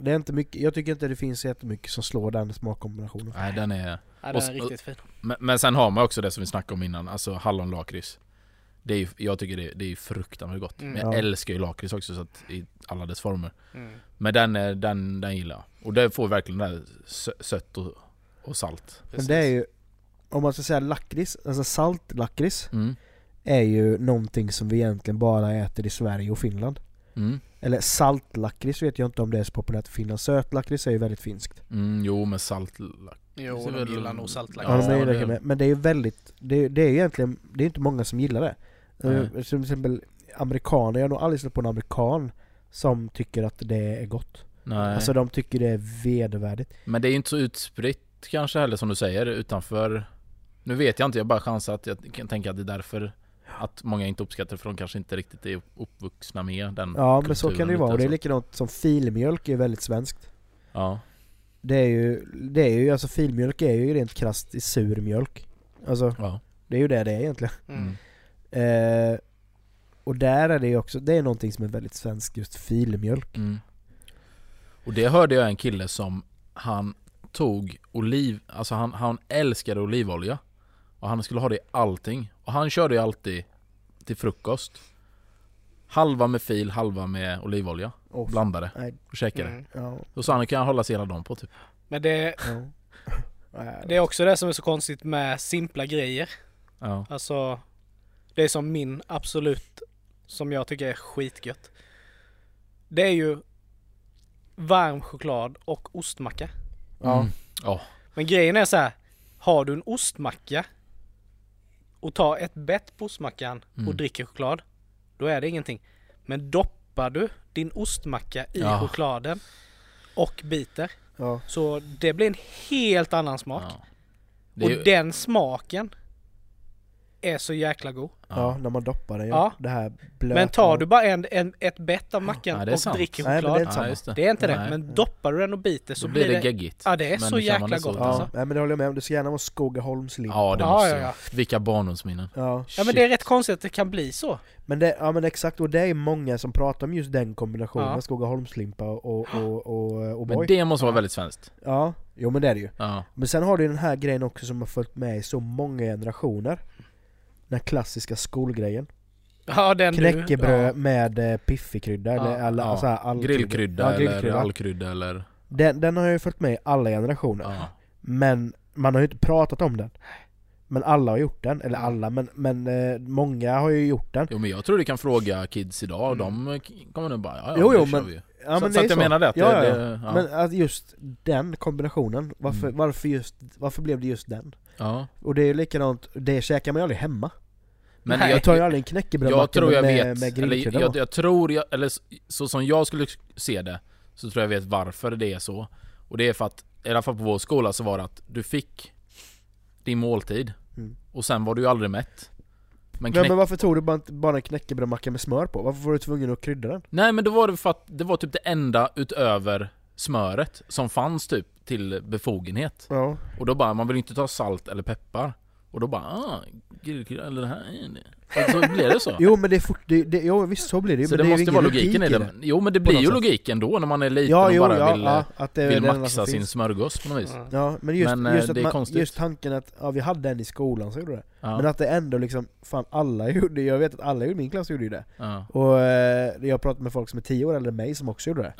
B: det är inte mycket, jag tycker inte det finns jättemycket som slår den smakkombinationen.
A: Nej, den är...
C: Ja, den
A: Och
C: är
A: s-
C: riktigt fin.
A: men, men sen har man också det som vi snackade om innan, alltså hallonlakrits. Det är ju, jag tycker det, det är fruktansvärt gott.
C: Mm.
A: Men jag
B: Ja.
A: älskar ju lakrits också så att, i alla dess former.
C: Mm.
A: Men den, är- den, den gillar jag. Och det får verkligen det där sött och, och salt.
B: Men det är ju, om man ska säga lakrits, alltså saltlakrits
A: Mm.
B: är ju någonting som vi egentligen bara äter i Sverige och Finland.
A: Mm.
B: Eller saltlakrits vet jag inte om det är så populärt i Finland. Sötlakrits är ju väldigt finskt.
A: Mm, jo med saltlakrits.
C: Jo,
A: är
C: de gillar nog
B: Ja,
C: saltlakrits.
B: de är
A: Ja, det
B: med. Men det är ju väldigt, det är, det är ju egentligen, det är inte många som gillar det.
A: Nej.
B: Som till exempel amerikaner, jag har nog aldrig sett på en amerikan som tycker att det är gott.
A: Nej.
B: Alltså de tycker det är vedervärdigt.
A: Men det är ju inte så utspritt kanske heller som du säger utanför Nu vet jag inte, jag bara chansar att jag kan tänka att det är därför Att många inte uppskattar det för de kanske inte riktigt är uppvuxna med den
B: Ja men så kan det ju vara. Och det är
A: lite,
B: likadant som filmjölk är väldigt svenskt.
A: Ja,
B: Det är ju, det är ju, alltså filmjölk är ju rent krasst i sur mjölk. Alltså
A: ja.
B: det är ju det det är egentligen.
C: Mm.
B: Eh, och där är det ju också, det är någonting som är väldigt svenskt, just filmjölk.
A: Mm. Och det hörde jag en kille som Han tog oliv, alltså han, han älskade olivolja Och han skulle ha det i allting Och han körde ju alltid till frukost Halva med fil, halva med olivolja
B: Och,
A: Blandade
B: nej,
A: och käkade
C: Mm.
B: ja,
A: Då sa han, kan jag hålla sig hela dagen på typ
C: Men det,
B: ja.
C: Det är också det som är så konstigt med simpla grejer.
A: Ja,
C: Alltså, det är som min absolut, som jag tycker är skitgött. Det är ju varm choklad och ostmacka.
B: Ja.
A: Mm. Ja,
C: Men grejen är så här, har du en ostmacka och tar ett bett på ostmackan och
A: Mm.
C: dricker choklad, då är det ingenting. Men doppar du din ostmacka i
A: Ja.
C: chokladen och biter,
B: ja.
C: så det blir en helt annan smak.
A: ja. Det
C: Och
A: ju-
C: den smaken är så jäkla god.
B: Ja, när man doppar det,
C: Ja.
B: det här blöta.
C: Men tar du bara en, en, ett bett av mackan
A: Ja, det
C: och
A: sant.
C: dricker
B: Nej,
C: choklad,
B: det är
C: det,
B: inte samma.
A: just det.
C: är inte det.
A: Nej.
C: Men doppar du den och biter så
A: Då blir det
C: det...
A: geggigt
C: Ja, det är
A: Men
C: så jäkla
A: det så-
C: gott
B: Ja,
C: alltså.
B: nej, men det håller jag med om. Det ska gärna vara Skogaholmslimpa.
A: Ja det
C: Ja,
A: måste
C: ja, ja.
A: Vilka barndomsminnen
B: Ja.
C: Ja men det är rätt konstigt att det kan bli så.
B: Men det, ja men exakt, och det är många som pratar om just den kombinationen,
C: Ja.
B: Skogaholmslimpa och, och, och, och, och
A: Men det måste vara
C: Ja.
A: väldigt svenskt
B: Ja, jo men det är det ju.
A: Ja,
B: Men sen har du ju den här grejen också som har följt med i så många generationer. Den här klassiska skolgrejen.
C: Ja den
B: Knäckebröd
C: du,
B: med eh, piffigkrydda
C: Ja,
B: eller alla,
A: ja.
B: så här, all
A: grillkrydda
B: Ja,
A: eller allkrydda eller
B: Den, den har ju följt med i alla generationer.
A: ja.
B: Men man har ju inte pratat om den. Men alla har gjort den, eller alla, men, men eh, många har ju gjort den.
A: Jo men jag tror du kan fråga kids idag och
C: Mm.
A: de kommer nog bara ja, ja
B: Jo, jo, men-
A: vi.
B: Ja,
A: så,
B: men
A: så att jag
B: så.
A: menar det, att
B: Ja,
A: det,
B: ja.
A: det ja.
B: Men att just den kombinationen, varför,
A: Mm.
B: varför, just, varför blev det just den?
A: Ja.
B: Och det är ju likadant, det käkar man ju aldrig hemma.
A: Men
C: Nej.
B: Jag
A: jag,
B: tar ju
A: jag,
B: aldrig en knäckebrödmacka
A: jag jag
B: med,
A: vet,
B: med
A: eller
B: grillkrydda
A: jag,
B: på.
A: jag tror jag, eller så, så som jag skulle se det Så tror jag vet varför det är så Och det är för att, i alla fall på vår skola så var det att du fick din måltid
B: Mm.
A: Och sen var du ju aldrig mätt Men knäck...
B: men varför tog du bara, bara en knäckebrödmacka med smör på? Varför var du tvungen att krydda den?
A: Nej men då var det för att det var typ det enda utöver smöret som fanns typ till befogenhet.
B: Ja,
A: Och då bara, man vill inte ta salt eller peppar. Och då bara, ah, grillkrydda eller det här är det. Och så blev det så.
B: jo men det är fort, det, det, jo visst så blir det
A: så
B: men
A: det,
B: ju
A: måste vara logiken i
B: logik
A: det. Jo men det blir ju
B: sätt.
A: logiken då när man är liten
B: Ja
A: och
B: jo,
A: bara
B: ja,
A: vill,
B: ja, att det
A: vill
B: det
A: maxa sin
B: finns.
A: smörgås på något vis.
C: Ja.
B: Men just,
A: Men, eh,
B: just,
A: det
B: att man, just tanken att, ja vi hade en i skolan så gjorde det Men att det ändå liksom, fan alla gjorde jag vet att alla i min klass gjorde ju det Och eh, jag har pratat med folk som är tio år äldre än mig som också gjorde det.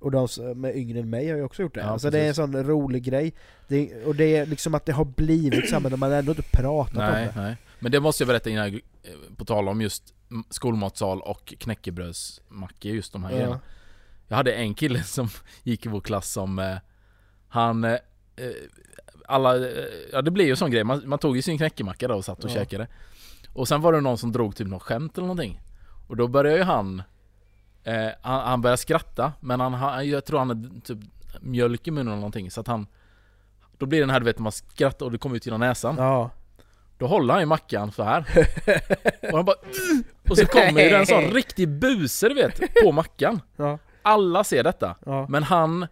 B: Och de är yngre än mig har ju också gjort det.
A: Ja,
B: alltså det är en
A: precis.
B: sån rolig grej. Det, och det är liksom att det har blivit så men man har ändå inte pratat om
A: Nej,
B: det.
A: nej. Men det måste jag berätta innan, jag- eh, på tal om just skolmatsal och knäckebrödsmackor, just de här grejerna.
B: Ja.
A: Jag hade en kille som gick i vår klass som, eh, han, eh, alla, ja det blir ju sån grej, man, man tog ju sin knäckemacka då och satt och
B: Ja.
A: käkade. Och sen var det någon som drog typ något skämt eller någonting. Och då började ju han, eh, han, han började skratta, men han, han, jag tror han hade typ mjölk i munnen eller någonting, så att han då blir den här du vet när man skrattar och det kommer ut genom näsan
B: Ja.
A: Då håller han ju mackan så här Och han bara Och så kommer ju det en sån riktig buse du vet På mackan
B: Ja.
A: Alla ser detta
B: Ja.
A: Men han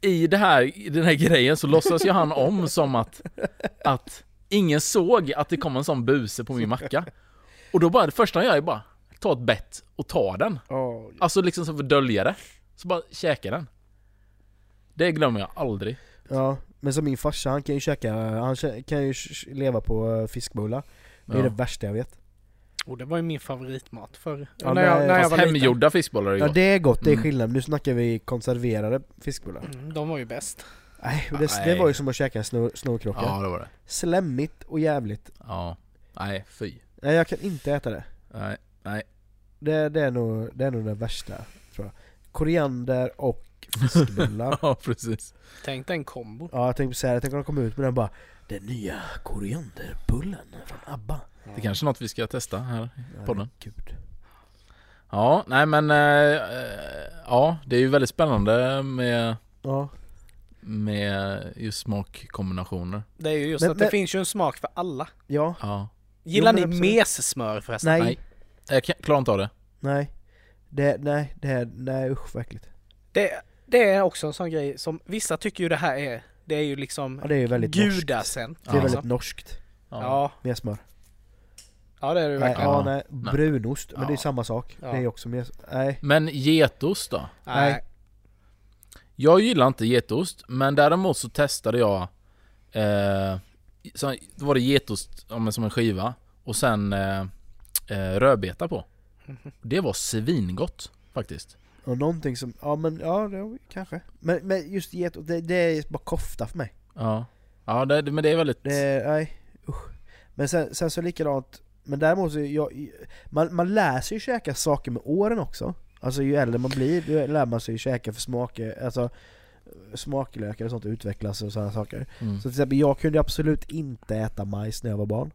A: I det här, i den här grejen så låtsas ju han om som att Att Ingen såg att det kom en sån buse på min macka Och då bara, det första han gör är bara Ta ett bett och ta den
B: Ja.
A: Alltså liksom så för att dölja det Så bara käka den Det glömmer jag aldrig
B: ja. Men som min farsa, han kan ju käka, han kan ju leva på eh, fiskbullar. Det är
A: Ja.
B: det värsta jag vet.
C: Och det var ju min favoritmat förr.
B: Ja,
C: när jag,
B: nej,
C: när jag var
A: hemgjorda fiskbollar är
B: Ja
A: gott
B: det är gott, det är
A: Mm.
B: skillnad. Nu snackar vi konserverade fiskbullar.
C: Mm, de var ju bäst.
B: Nej, det,
A: Nej.
B: det var ju som att käka en snor, snorkråka.
A: Ja det var det
B: Slemmigt och jävligt.
A: Ja Nej fy
B: Nej jag kan inte äta det.
A: Nej, nej.
B: Det, det, är, nog, det är nog det värsta, tror jag. Koriander och fiskbullar.
A: Ja precis
C: Tänk den kombo.
B: ja jag tänkte säga det, tänk om de kommer ut med den bara Den nya korianderbullen från ABBA.
A: Det är kanske är något vi ska testa här i podden.
B: Gud.
A: Ja, nej men eh, Ja, det är ju väldigt spännande med
B: Ja.
A: Med just smakkombinationer
C: Det är ju just
B: Men-
C: att det
B: men-
C: finns ju en smak för alla.
B: Ja.
A: Ja
C: Gillar
B: men
C: ni
B: absolut.
C: messmör förresten?
B: Nej.
A: Nej. Jag klarar inte av det
B: Nej. Det, nej, det är, nej usch vad äckligt.
C: Det, det är också en sån grej som vissa tycker ju det här är, det är ju liksom
B: Ja det är ju väldigt norskt.
C: gudasen.
B: Det är
A: Ja.
B: väldigt norskt.
A: Ja,
C: Ja,
B: Med smör.
C: ja det är det verkligen.
B: ja,
A: Ja.
B: nej. Brunost, men det är samma sak.
C: Ja.
B: Det är också med, nej.
A: Men getost då?
C: Nej.
A: Jag gillar inte getost, men däremot så testade jag eh, så, Då var det getost ja, men som en skiva och sen eh, rödbeta på Det var svingott faktiskt
B: Och någonting som, ja men ja, det, kanske. Men, men just get, det, det är bara kofta för mig.
A: Ja, ja det, men det är väldigt
B: Det nej, usch. Men sen, sen så likadant, men däremot så, jag, man, man lär sig ju käka saker med åren också. Alltså ju äldre man blir, då lär man sig ju käka för smaker, alltså smaklökar och sånt utvecklas och sådana saker.
A: mm.
B: Så till exempel, jag kunde absolut inte äta majs när jag var barn.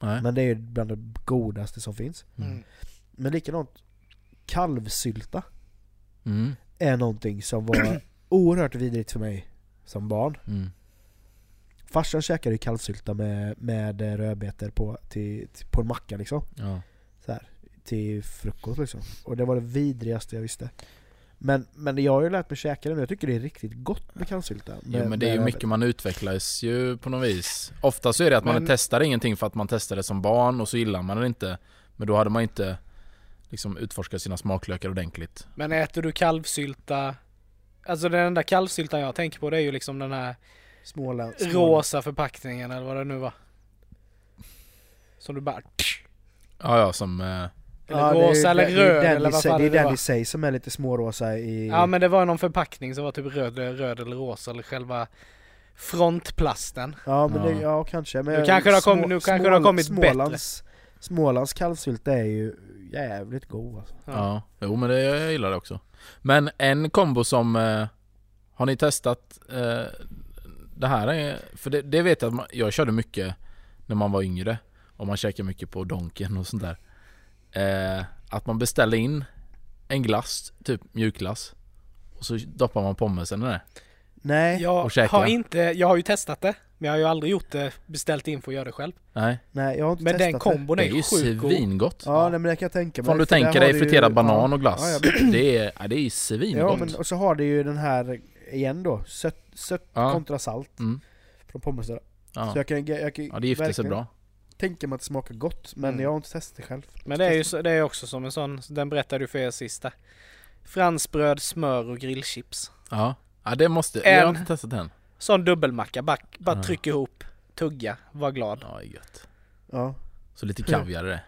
A: Nej.
B: Men det är bland det godaste som finns.
A: Mm.
B: Men likadant, kalvsylta
A: Mm.
B: är någonting som var oerhört vidrigt för mig som barn.
A: Mm.
B: Farsan käkade ju kalvsylta med, med rödbetor på, till, till, på en macka liksom.
A: Ja.
B: Så här, till frukost liksom. Och det var det vidrigaste jag visste. Men, men jag har ju lärt mig käka det nu, jag tycker det är riktigt gott med kalvsylta.
A: Jo men det är ju mycket man utvecklas ju på något vis Ofta så är det att man
C: Men-
A: testar ingenting för att man testade som barn och så gillar man det inte Men då hade man inte liksom utforskat sina smaklökar ordentligt
C: Men äter du kalvsylta Alltså den enda kalvsyltan jag tänker på det är ju liksom den här
B: Småland, Småland.
C: rosa förpackningen eller vad det nu var. Som du bara...
A: Ja ja som
C: Eller
B: det är ju
C: rosa eller
B: den- det är
C: röd
B: den
C: eller
B: i
C: vad
B: sig-
C: fan
B: Det är
C: det
B: den
C: var.
B: i sig som är lite smårosa i...
C: Ja men det var någon förpackning som var typ röd, röd eller rosa eller själva frontplasten.
B: Ja men det,
A: Ja.
B: ja kanske men
C: Nu kanske det har kommit- nu kanske det har kommit
B: Smålands, Smålands kalvsylta är ju jävligt god alltså.
A: ja. Jo men det, jag gillar det också Men en kombo som eh, Har ni testat eh, Det här är För det, det vet jag att man, jag körde mycket När man var yngre Och man käkade mycket på Donken och sånt där eh, Att man beställde in En glass, typ mjukglass Och så doppar man pommesen i det
B: Nej,
C: Jag
A: Och
C: har inte, jag har ju testat det. Men jag har ju aldrig gjort det, beställt in för att göra det själv.
A: Nej,
B: Nej jag har inte
C: Men den
B: testat
C: kombon
A: det
C: är
A: ju
C: ju sjukt god.
A: svingott.
B: Ja, nej, men det kan jag tänka mig.
A: Om du
B: för
A: tänker dig
B: du ju-
A: friterad banan
B: ja,
A: och glass.
B: Ja, ja, men-
A: Det är, ja, det är ju
B: Ja
A: svingott.
B: men och så har det ju den här igen då, sött, sött
A: Ja.
B: kontra salt
A: Mm.
B: från pommes där.
A: Ja.
B: Så jag kan, jag kan
A: ja, det gifter sig bra.
B: Tänka mig att det smakar gott, men
C: Mm.
B: jag har inte testat det själv.
C: Men det är ju så, det är också som en sån, den berättade du för er sista. Fransbröd, smör och grillchips.
A: Ja, ja det måste,
C: En-
A: jag har inte testat den.
C: Sån dubbelmacka, bara, bara
A: Ja.
C: tryck ihop, tugga, var glad.
A: Ja, gött.
B: Ja.
A: Så lite kaviar det.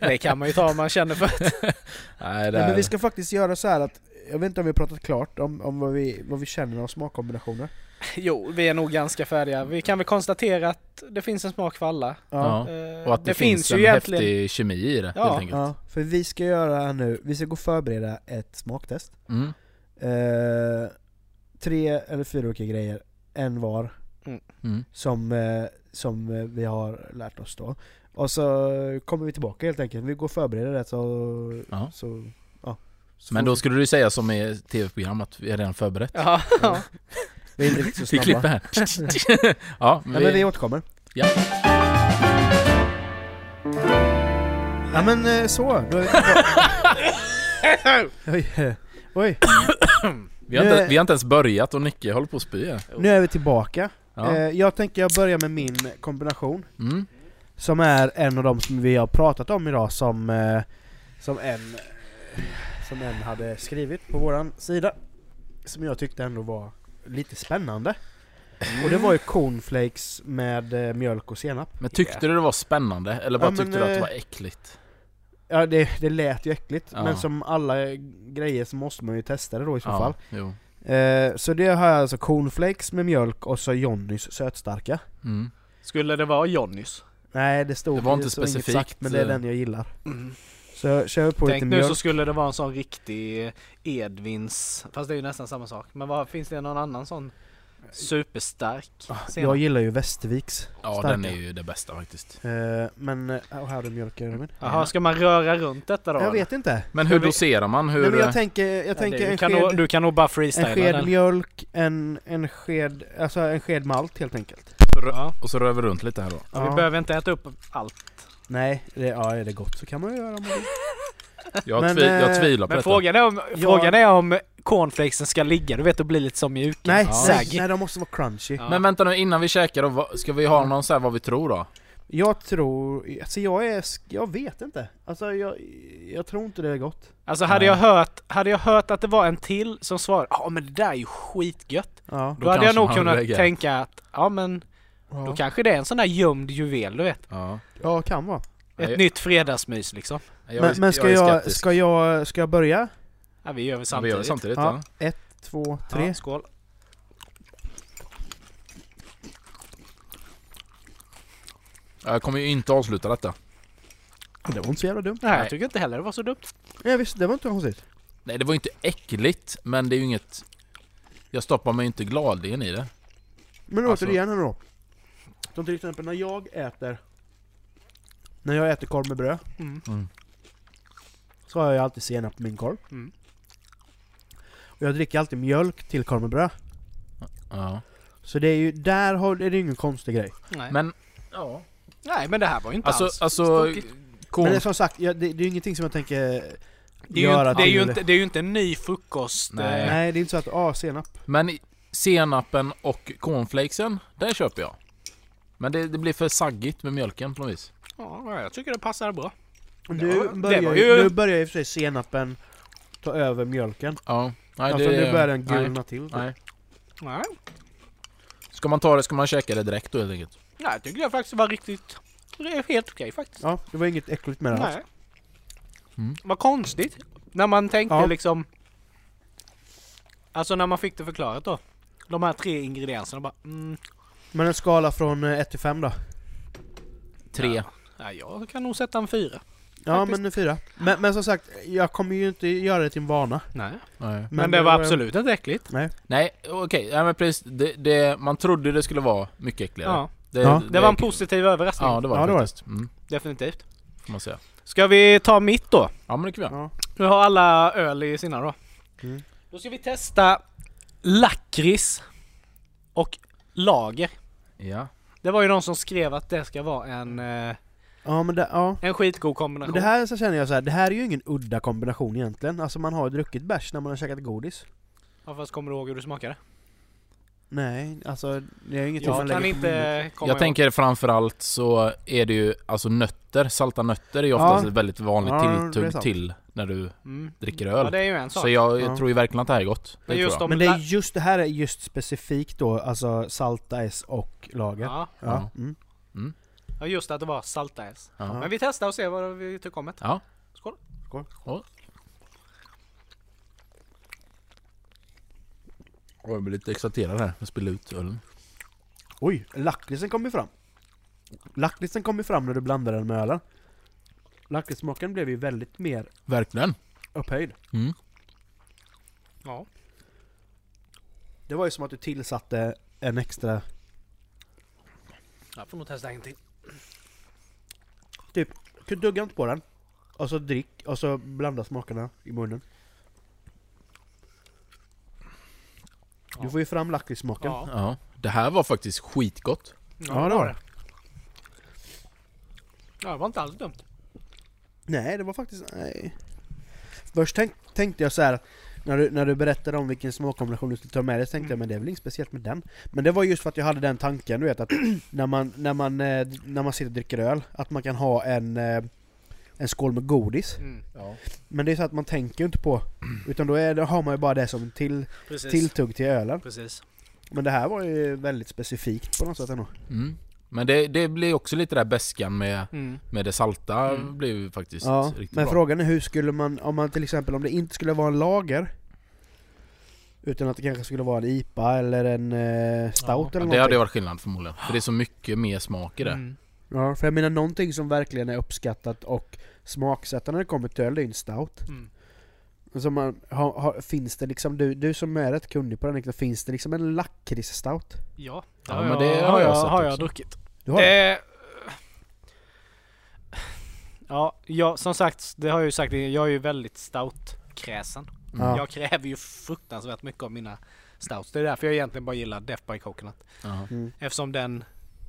C: Det kan man ju ta om man känner för det.
A: Nej,
B: Nej,
A: det
B: men vi ska faktiskt göra så här att jag vet inte om vi har pratat klart om, om vad, vi, vad vi känner av smakkombinationer.
C: Jo, vi är nog ganska färdiga. Vi kan väl konstatera att det finns en smak för alla.
A: Ja.
C: Eh,
A: Och att det, finns, en
C: ju egentligen...
A: häftig kemi i det
C: Ja.
A: helt enkelt.
B: Ja, för vi ska göra nu, vi ska gå och förbereda ett smaktest.
A: Mm.
B: Eh, tre eller fyra olika grejer, en var,
A: Mm.
B: som, eh, som vi har lärt oss då. Och så kommer vi tillbaka helt enkelt, vi går och förbereder det så...
A: Ja.
B: så,
A: Men då skulle du säga som i tv-program att vi är redan förberett.
C: Ja, ja.
B: Vi är inte riktigt så
A: Vi
B: snabba.
A: klipper här. ja,
B: Ja, men vi återkommer.
A: Ja.
B: Ja men eh, så, då vi. Oj, eh, Oj,
A: vi, har inte, vi har inte ens börjat och Nicke håller på att spy
B: nu är vi tillbaka.
A: Ja.
B: Eh, jag tänker jag börjar med min kombination.
A: Mm.
B: Som är en av de som vi har pratat om idag som, som en som en hade skrivit på våran sida. Som jag tyckte ändå var lite spännande. Och det var ju cornflakes med eh, mjölk och senap.
A: Men tyckte du det var spännande eller bara
B: Ja, men,
A: tyckte du att det
B: eh,
A: var äckligt?
B: Ja det, det lät ju äckligt,
A: Ja.
B: men som alla grejer så måste man ju testa det då i så fall.
A: jo.
B: Eh, så det har jag alltså cornflakes med mjölk och så Johnnys sötstarka.
A: Mm.
C: Skulle det vara Johnnys?
B: Nej det stod
A: Det var inte specifikt,
B: sagt, men det är
A: eh.
B: den jag gillar. Så jag kör på
C: Tänk
B: lite
C: nu
B: mjölk.
C: så skulle det vara en sån riktig Edvins, fast det är ju nästan samma sak. Men vad, finns det någon annan sån superstark? senap?
B: Jag gillar ju Västerviks
A: Ja
B: starka.
A: den är ju det bästa faktiskt.
B: Eh, men, eh, och här är mjölken min.
C: Jaha, ska man röra runt detta då?
B: Jag vet inte.
A: Men hur doserar man? Hur...
B: Nej, men jag tänker, jag
C: Ja,
B: tänker
C: det,
B: en,
C: du, kan
B: sked,
C: nog, du kan nog bara
B: en sked
C: den.
B: mjölk, en, en sked, alltså en sked malt helt enkelt.
A: Så rö-
C: Ja.
A: Och så rör vi runt lite här då.
C: Ja. Vi behöver inte äta upp allt.
B: Nej, det, ja är det gott så kan man ju göra om man vill.
A: Jag,
B: Men,
A: tvi- jag
B: eh,
A: tvivlar på
C: Men
A: detta.
C: frågan är, om, frågan är om cornflakesen ska ligga, du vet, och bli lite som mjuka.
B: Nej,
A: Ja.
B: nej, de måste vara crunchy.
C: Ja.
A: Men vänta nu, innan vi käkar då, ska vi ha någon så här vad vi tror då?
B: Jag tror, alltså jag är, jag vet inte. Alltså jag, jag tror inte det är gott.
C: Alltså hade
A: Nej.
C: jag, hört, hade jag hört att det var en till som svarade ja men det där är ju skitgött.
B: Ja.
C: Då, hade jag nog kunnat tänka att ja men då
B: Ja,
C: kanske det är en sån där gömd juvel du vet.
A: Ja.
B: ja kan vara.
C: Ett
A: Nej.
C: nytt fredagsmys liksom.
A: Jag,
B: Men,
A: är-
B: men ska jag,
A: skeptisk.
B: ska jag, ska jag börja?
C: Ja vi gör väl
A: Ja, vi
C: samtidigt.
A: gör det samtidigt
B: Ja.
A: ja.
B: Ett, två, tre.
C: Ja, skål.
A: Jag kommer ju inte avsluta detta.
B: Det var inte så jävla dumt.
C: Nej,
A: Nej.
C: jag tycker inte heller det var så dumt.
B: Ja, visst, det var inte konstigt.
A: Nej det var ju inte äckligt, men det är ju inget... Jag stoppar mig inte gladeligen i det.
B: Men
A: Alltså-
B: återigen då. Som till exempel när jag äter När jag äter korv med bröd
C: Mm.
A: Mm.
B: Så har jag alltid senap på min korv.
C: Mm.
B: Och jag dricker alltid mjölk till korv med bröd.
A: Ja.
B: Så det är ju, där har, är det ingen konstig grej.
C: Nej.
A: Men... Ja.
C: Nej men det här var ju inte
A: Alltså,
C: alls
A: alltså...
B: Men det är som sagt, jag, det, det är ju ingenting som jag tänker
C: det är, ju
B: göra
C: inte, det, är ju inte, det är ju inte en ny frukost.
A: Nej.
C: eh,
B: Nej det är inte så att, ah senap.
A: Men senapen och cornflakesen, det köper jag. Men det, det blir för saggigt med mjölken på något vis.
C: Ja, jag tycker det passar bra.
B: Nu, börjar, ju... nu börjar i och för sig senapen ta över mjölken.
A: Ja. Nej,
B: alltså
A: det,
B: nu börjar den
A: nej,
B: gulna till.
A: Nej.
C: Nej.
A: Ska man ta det ska man käka det direkt då helt enkelt.
C: Nej, jag tycker det faktiskt var riktigt... Det är helt okej faktiskt.
B: Ja, det var inget äckligt med det alls.
C: Nej.
A: Mm.
C: Vad konstigt. När man tänkte
B: Ja.
C: liksom... Alltså när man fick det förklarat då. De här tre ingredienserna bara... Mm,
B: Men en skala från 1 till 5 då?
A: Tre.
C: nej, jag kan nog sätta en fyra.
B: Ja
C: Faktiskt.
B: men en fyra. Men, men som sagt, jag kommer ju inte göra det till en vana.
C: Nej.
A: Nej.
C: Men, det var absolut inte äckligt.
B: Nej.
A: Nej, okej. Ja, men precis. Det, det, man trodde det skulle vara mycket äckligare.
C: Ja.
A: Det,
B: Ja.
C: Det var en positiv överraskning.
A: Ja, det var
B: Ja,
A: det
B: det var
A: faktiskt. Mm,
C: Definitivt.
A: får man säga.
C: Ska vi ta mitt då?
A: Ja, men det kan vi göra.
B: Ja.
C: Nu har alla öl i sina då.
B: Mm.
C: Då ska vi testa lakrits och Lager.
A: Ja.
C: Det var ju någon som skrev att det ska vara en, eh,
B: Ja men det, ja.
C: en skitgod
B: Men
C: kombination.
B: det här så känner jag så här, det här är ju ingen udda kombination egentligen. Alltså man har ju druckit bärs när man har käkat godis.
C: Ja, fast kommer du ihåg hur det smakade?
B: Nej, alltså det är inget
C: Jag kan inte komma
A: Jag
C: ihåg.
A: tänker framförallt så är det ju, alltså nötter, salta nötter är ju oftast
B: Ja.
A: ett väldigt vanligt
B: Ja,
A: tilltugg till när du
C: Mm.
A: dricker
C: Ja,
A: öl.
C: det är ju en sak.
A: så jag, jag
B: Ja.
A: tror ju verkligen att det här är gott. Det jag.
C: om
B: Men det är just det här är just specifikt då, alltså salta-S och lager.
C: Ja,
B: Ja. Mm.
C: ja, just att det var salta S.
A: Ja.
C: Men vi testar och ser vad vi tycker om det.
A: Ja.
C: Skål.
A: Oj, jag blir lite exalterad här. Jag spiller ut ölen.
B: Oj, lakritsen kommer fram. Lakritsen kommer fram när du blandar den med ölen. Lakritssmaken blev ju väldigt mer
A: Verkligen.
B: upphöjd.
A: Mm.
C: Ja.
B: Det var ju som att du tillsatte en extra,
C: Jag får nog testa en till.
B: du duggar inte på den. Och så drick, och så blanda smakerna i munnen. Du får ju fram lakritssmaken.
C: Ja.
A: Ja. Det här var faktiskt skitgott.
B: Ja, det var det.
C: Ja, det var inte alls dumt.
B: Nej, det var faktiskt... Nej. Först tänk, tänkte jag så här när du, när du berättade om vilken smakkombination du skulle ta med dig, så tänkte jag men det är väl inget speciellt med den. Men det var just för att jag hade den tanken, du vet att när man, när man, eh, när man sitter och dricker öl, att man kan ha en, eh, en skål med godis.
C: Mm.
B: Men det är så att man tänker ju inte på, utan då, är, då har man ju bara det som till,
C: Precis.
B: tilltugg till ölen.
C: Precis.
B: Men det här var ju väldigt specifikt på något sätt ändå.
A: Mm. Men det, det blir också lite där beskan med,
C: Mm.
A: med det salta
C: Mm.
A: blev ju faktiskt
B: Ja,
A: riktigt
B: men
A: bra.
B: frågan är hur skulle man, om man till exempel, om det inte skulle vara en lager utan att det kanske skulle vara en IPA eller en eh, stout
C: Ja,
B: eller
A: Ja, det
B: någonting.
A: hade varit skillnad förmodligen. För det är så mycket mer smak i det.
C: Mm.
B: Ja, för jag menar någonting som verkligen är uppskattat och smaksättande när det kommer till öl, det är en stout.
C: Mm.
B: Alltså man, har, har, finns det liksom, du, du som är rätt kunnig på den, liksom, finns det liksom en lakritsstout?
C: Ja, det
A: Ja,
C: har,
A: men
C: jag,
A: det
C: har,
A: har jag sett
C: har jag druckit.
B: Du har det?
C: Det... Ja, jag, som sagt, det har jag ju sagt, jag är ju väldigt stout-kräsen.
B: Ja.
C: Jag kräver ju fruktansvärt mycket av mina stouts. Det är därför jag egentligen bara gillar Death by Coconut.
B: Mm.
C: Eftersom den,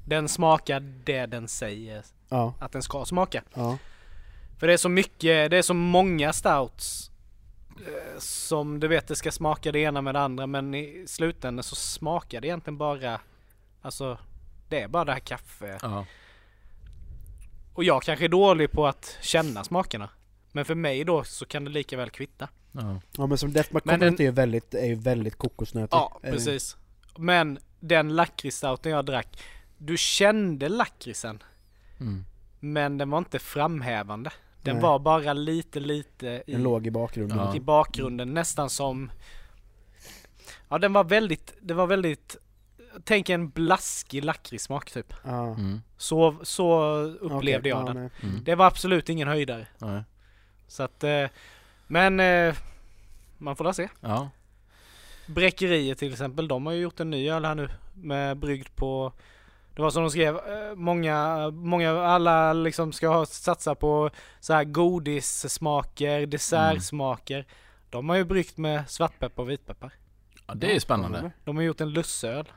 C: den smakar det den säger
B: Ja,
C: att den ska smaka.
B: ja.
C: För det är så mycket, det är så många stouts eh, som du vet det ska smaka det ena med det andra men i slutändan så smakar det egentligen bara Alltså det är bara det här kaffe
A: Ja.
C: och jag kanske är dålig på att känna smakerna. Men för mig då så kan det lika väl kvitta.
A: Ja.
B: ja men som Death
C: den-
B: är ju väldigt, är ju väldigt kokosnötig.
C: Ja
B: Eh,
C: precis. Men den lakritsstouten jag drack Du kände lakritsen
A: Mm.
C: men den var inte framhävande. Den
B: Nej.
C: var bara lite lite i
B: Den låg i bakgrunden.
A: Ja.
C: i bakgrunden nästan som Ja den var väldigt, det var väldigt Tänk en blaskig lakritssmak typ.
B: Ja.
A: Mm.
C: Så, så upplevde
B: Okej,
C: jag
B: ja,
C: den.
A: Mm.
C: Det var absolut ingen höjdare.
A: Nej.
C: Så att, eh, men eh, man får da se.
A: Ja.
C: Bräckeriet till exempel, de har ju gjort en ny öl här nu med bryggt på det var som de skrev, eh, många, många, alla liksom ska ha, satsa på så här godissmaker, dessertsmaker. De har ju bryggt med svartpeppar och vitpeppar.
A: ja, det är spännande.
C: De har gjort en lussöl.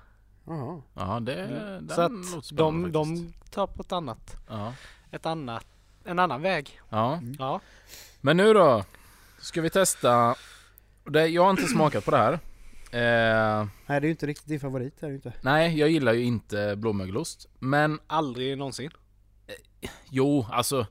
B: Jaha.
A: Ja, det
C: Mm. Så att de, de tar på ett annat,
A: Ja.
C: ett annat, en annan väg.
A: ja.
C: Ja.
A: Men nu då ska vi testa. Och Det, jag har inte smakat på det här. Eh,
B: Nej det är ju inte riktigt din favorit, är det inte.
A: nej, jag gillar ju inte blåmögelost. Men
C: Aldrig någonsin.
A: jo, alltså.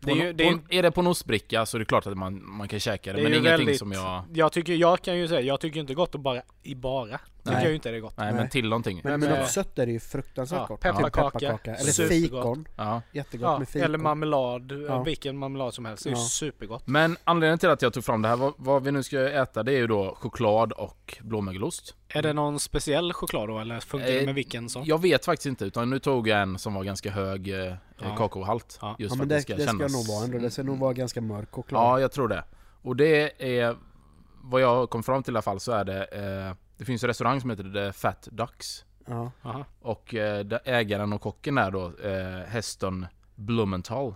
A: På
C: Det är ju- det är-
A: på, är det på en ostbricka så är det klart att man, man kan käka det.
C: Det är
A: men
C: ju
A: ingenting
C: väldigt-
A: som jag...
C: Jag tycker, jag kan ju säga, jag tycker inte gott att bara i bara. Tycker
A: Nej.
C: jag ju inte det är gott.
A: Nej,
B: Nej.
A: men till någonting.
B: Men,
C: Men
B: något sött är det ju fruktansvärt
C: Ja,
B: gott.
C: pepparkaka.
B: Typ pepparkaka. Eller
C: Supergott.
B: fikon.
A: Ja.
B: Jättegott
C: Ja,
B: med fikon.
C: eller marmelad,
B: Ja.
C: vilken marmelad som helst. Det är ju
B: Ja.
C: supergott.
A: Men anledningen till att jag tog fram det här, vad, vad vi nu ska äta, det är ju då choklad och blåmögelost.
C: Är det någon speciell choklad då eller funkar det
A: Eh,
C: med vilken som?
A: Jag vet faktiskt inte, utan nu tog jag en som var ganska hög eh,
C: Ja.
A: kakaohalt.
C: Ja.
A: Just
B: Ja
A: för
B: men
A: att
B: det,
A: det
B: det
A: ska
B: ska,
A: kännas...
B: nog vara ändå. Det ska nog vara ganska mörk choklad.
A: Ja, jag tror det. Och det är, vad jag kom fram till i alla fall så är det, eh, det finns en restaurang som heter The Fat Ducks.
B: Ja.
C: Aha.
A: Och eh, där ägaren och kocken är då eh, Heston Blumenthal.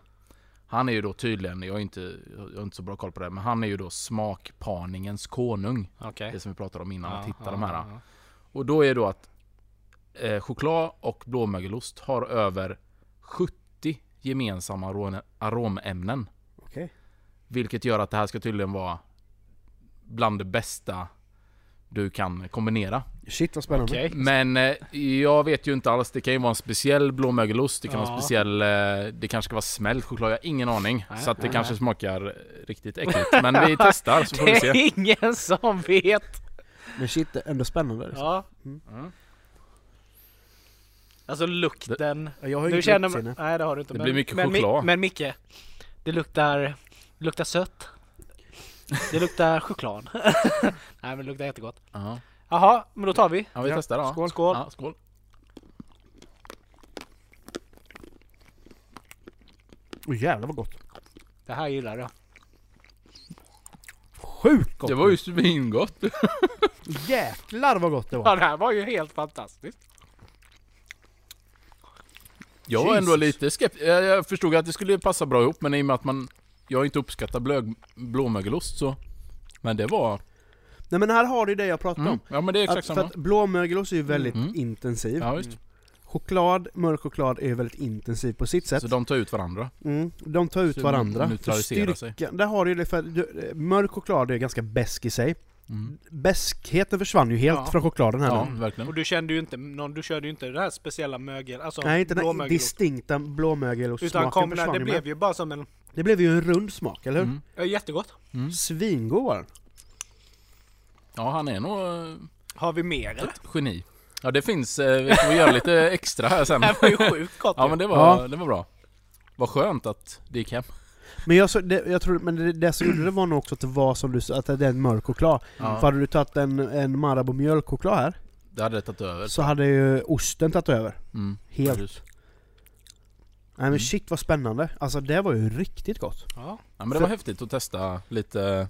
A: Han är ju då tydligen, jag har, inte, jag har inte så bra koll på det, men han är ju då smakpaningens konung.
C: Okej.
A: Det som vi pratade om innan, att
C: Ja,
A: hitta
C: ja,
A: de här.
C: ja.
A: Och då är då att eh, choklad och blåmögelost har över 70 gemensamma arom- aromämnen.
B: Okej.
A: Vilket gör att det här ska tydligen vara bland det bästa du kan kombinera.
B: Shit vad spännande.
C: Okej.
A: Men eh, jag vet ju inte alls. Det kan ju vara en speciell blåmögelost. Det kan vara
C: Ja.
A: en speciell... Eh, det kanske ska vara smält choklad. Jag har ingen aning.
C: Nej,
A: så att det
C: nej,
A: kanske
C: nej.
A: smakar riktigt äckligt. Men vi testar så får vi
C: Det
A: se.
C: är ingen som vet.
B: Men shit, det är ändå spännande. liksom.
C: Ja.
A: Mm.
C: Alltså lukten.
B: Ja, Jag har ju inte
C: känner... Nej det har du inte.
A: Det
C: men,
A: blir mycket
C: men,
A: choklad.
C: Men Micke. Det luktar... Det luktar sött. Det luktar choklad. Nej men det luktar jättegott.
A: Ja.
C: Jaha, men då tar vi.
A: ja, vi testar då.
B: skål.
C: Skål.
A: Ja, skål.
B: Åh jävlar vad gott.
C: Det här gillar jag.
B: Sjukt gott.
A: Det var ju svingott.
B: Jäklar vad gott det var.
C: Ja det här var ju helt fantastiskt.
A: Jag var ändå
B: Jesus.
A: lite skeptisk. Jag, jag förstod att det skulle passa bra ihop men i och med att man... Jag inte uppskattar blög, blåmögelost så... Men det var...
B: Nej men här har du det jag pratade
A: Mm.
B: om.
A: Ja men det är exakt
B: Att, för
A: samma.
B: att blåmögelost är ju väldigt
A: Mm.
B: intensiv.
A: Ja visst.
B: Choklad, mörk choklad är ju väldigt intensiv på sitt sätt.
A: Så de tar ut varandra.
B: Mm, de tar ut
A: Så
B: varandra.
A: neutraliserar
B: För
A: sig.
B: Där har du ju det för du, mörk choklad är ganska besk i sig.
A: Mm.
B: Beskheten försvann ju helt
C: Ja.
B: från chokladen här
A: Ja,
B: nu.
A: verkligen.
C: Och du kände ju inte någon, du körde ju inte det här speciella mögel, alltså
B: Nej inte den
C: blåmögelost.
B: distinkta
C: Utan
B: blåmögelostsmaken
C: kom,
B: försvann
C: det
B: ju
C: blev
B: med.
C: ju bara som en,
B: Det blev ju en rund smak, eller hur?
A: Mm.
C: ja, jättegott.
A: Mm.
B: Svingod var den.
A: Ja han är nog eh,
C: Har vi mer eller?
A: ett geni. Ja det finns, eh, vi får göra lite extra här sen.
C: Det var ju sjukt gott
A: Ja men det var,
B: Ja.
A: det var bra. Vad skönt att det gick hem.
B: Men jag, så, det, jag tror, men det, det som gjorde det var nog också att det var som du sa, att det är en mörk choklad.
A: Ja.
B: För hade du tagit en, en Marabou mjölkchoklad här,
A: Det hade det tagit över.
B: så hade ju osten tagit över.
A: Mm.
B: Helt.
A: Precis.
B: Nej men
A: Mm.
B: shit vad spännande. Alltså det var ju riktigt gott.
C: Ja.
A: Ja men det var häftigt att testa lite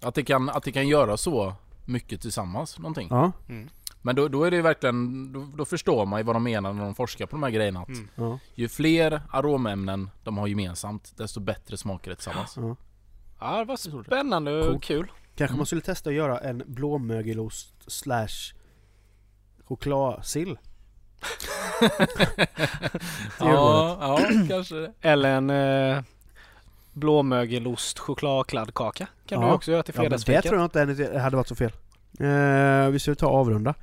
A: Att det kan, att det kan göra så mycket tillsammans någonting.
B: Ja.
A: Men då, då är det ju verkligen, då, då förstår man ju vad de menar när de forskar på de här grejerna. Att
C: Mm.
B: Ja.
A: ju fler aromämnen de har gemensamt, desto bättre smakar det tillsammans.
B: ja.
C: ja, det var spännande och
B: Coolt.
C: kul.
B: Kanske
A: Mm.
B: man skulle testa att göra en blåmögelost slash chokladsill.
A: ja, ja, kanske det.
C: Eller en eh, blåmögelost chokladkladdkaka. Kan du
B: Ja.
C: också göra till
B: Ja, men det tror jag inte ens hade varit så fel. Eh, vi ska ta avrunda.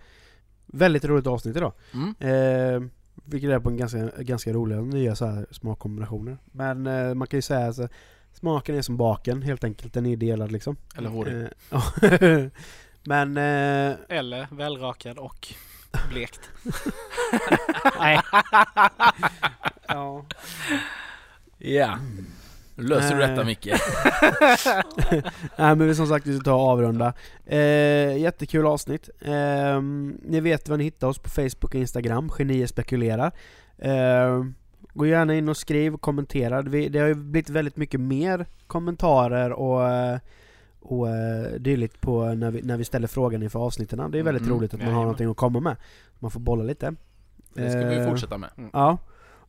B: Väldigt roligt avsnitt idag.
A: Mm.
B: Eh, vilket är på en ganska, ganska roliga nya så här smakkombinationer. Men eh, man kan ju säga att smaken är som baken helt enkelt. Den är delad liksom.
A: Eller hårig.
B: Eh, ja. Men eh,
C: Eller välrakad och blekt. Nej.
B: ja.
A: Ja. Nu löser du detta Micke.
B: Nej men som sagt vi ska ta och avrunda. Eh, jättekul avsnitt. Eh, ni vet var ni hittar oss på Facebook och Instagram, Genier spekulerar. Eh, gå gärna in och skriv och kommentera. Vi, det har ju blivit väldigt mycket mer kommentarer och, eh, och eh, dylikt på när vi, när vi ställer frågan inför avsnitten. Det är väldigt
A: Mm,
B: roligt att man har
C: jajamän.
B: någonting att komma med. Man får bolla lite.
A: Det ska vi
B: Eh,
A: fortsätta med.
B: Ja.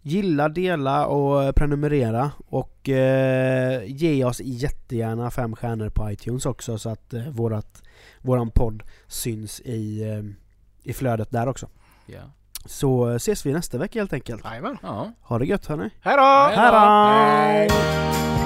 B: Gilla, dela och prenumerera och eh, ge oss jättegärna fem stjärnor på iTunes också så att eh, vårat, våran podd syns i, eh, i flödet där också.
A: Ja.
B: Så eh, ses vi nästa vecka helt enkelt.
C: Jajamän.
A: ja.
B: Ha det gött hörni!
C: Hej då!
A: Hej då!
B: Hej då!
A: Hej.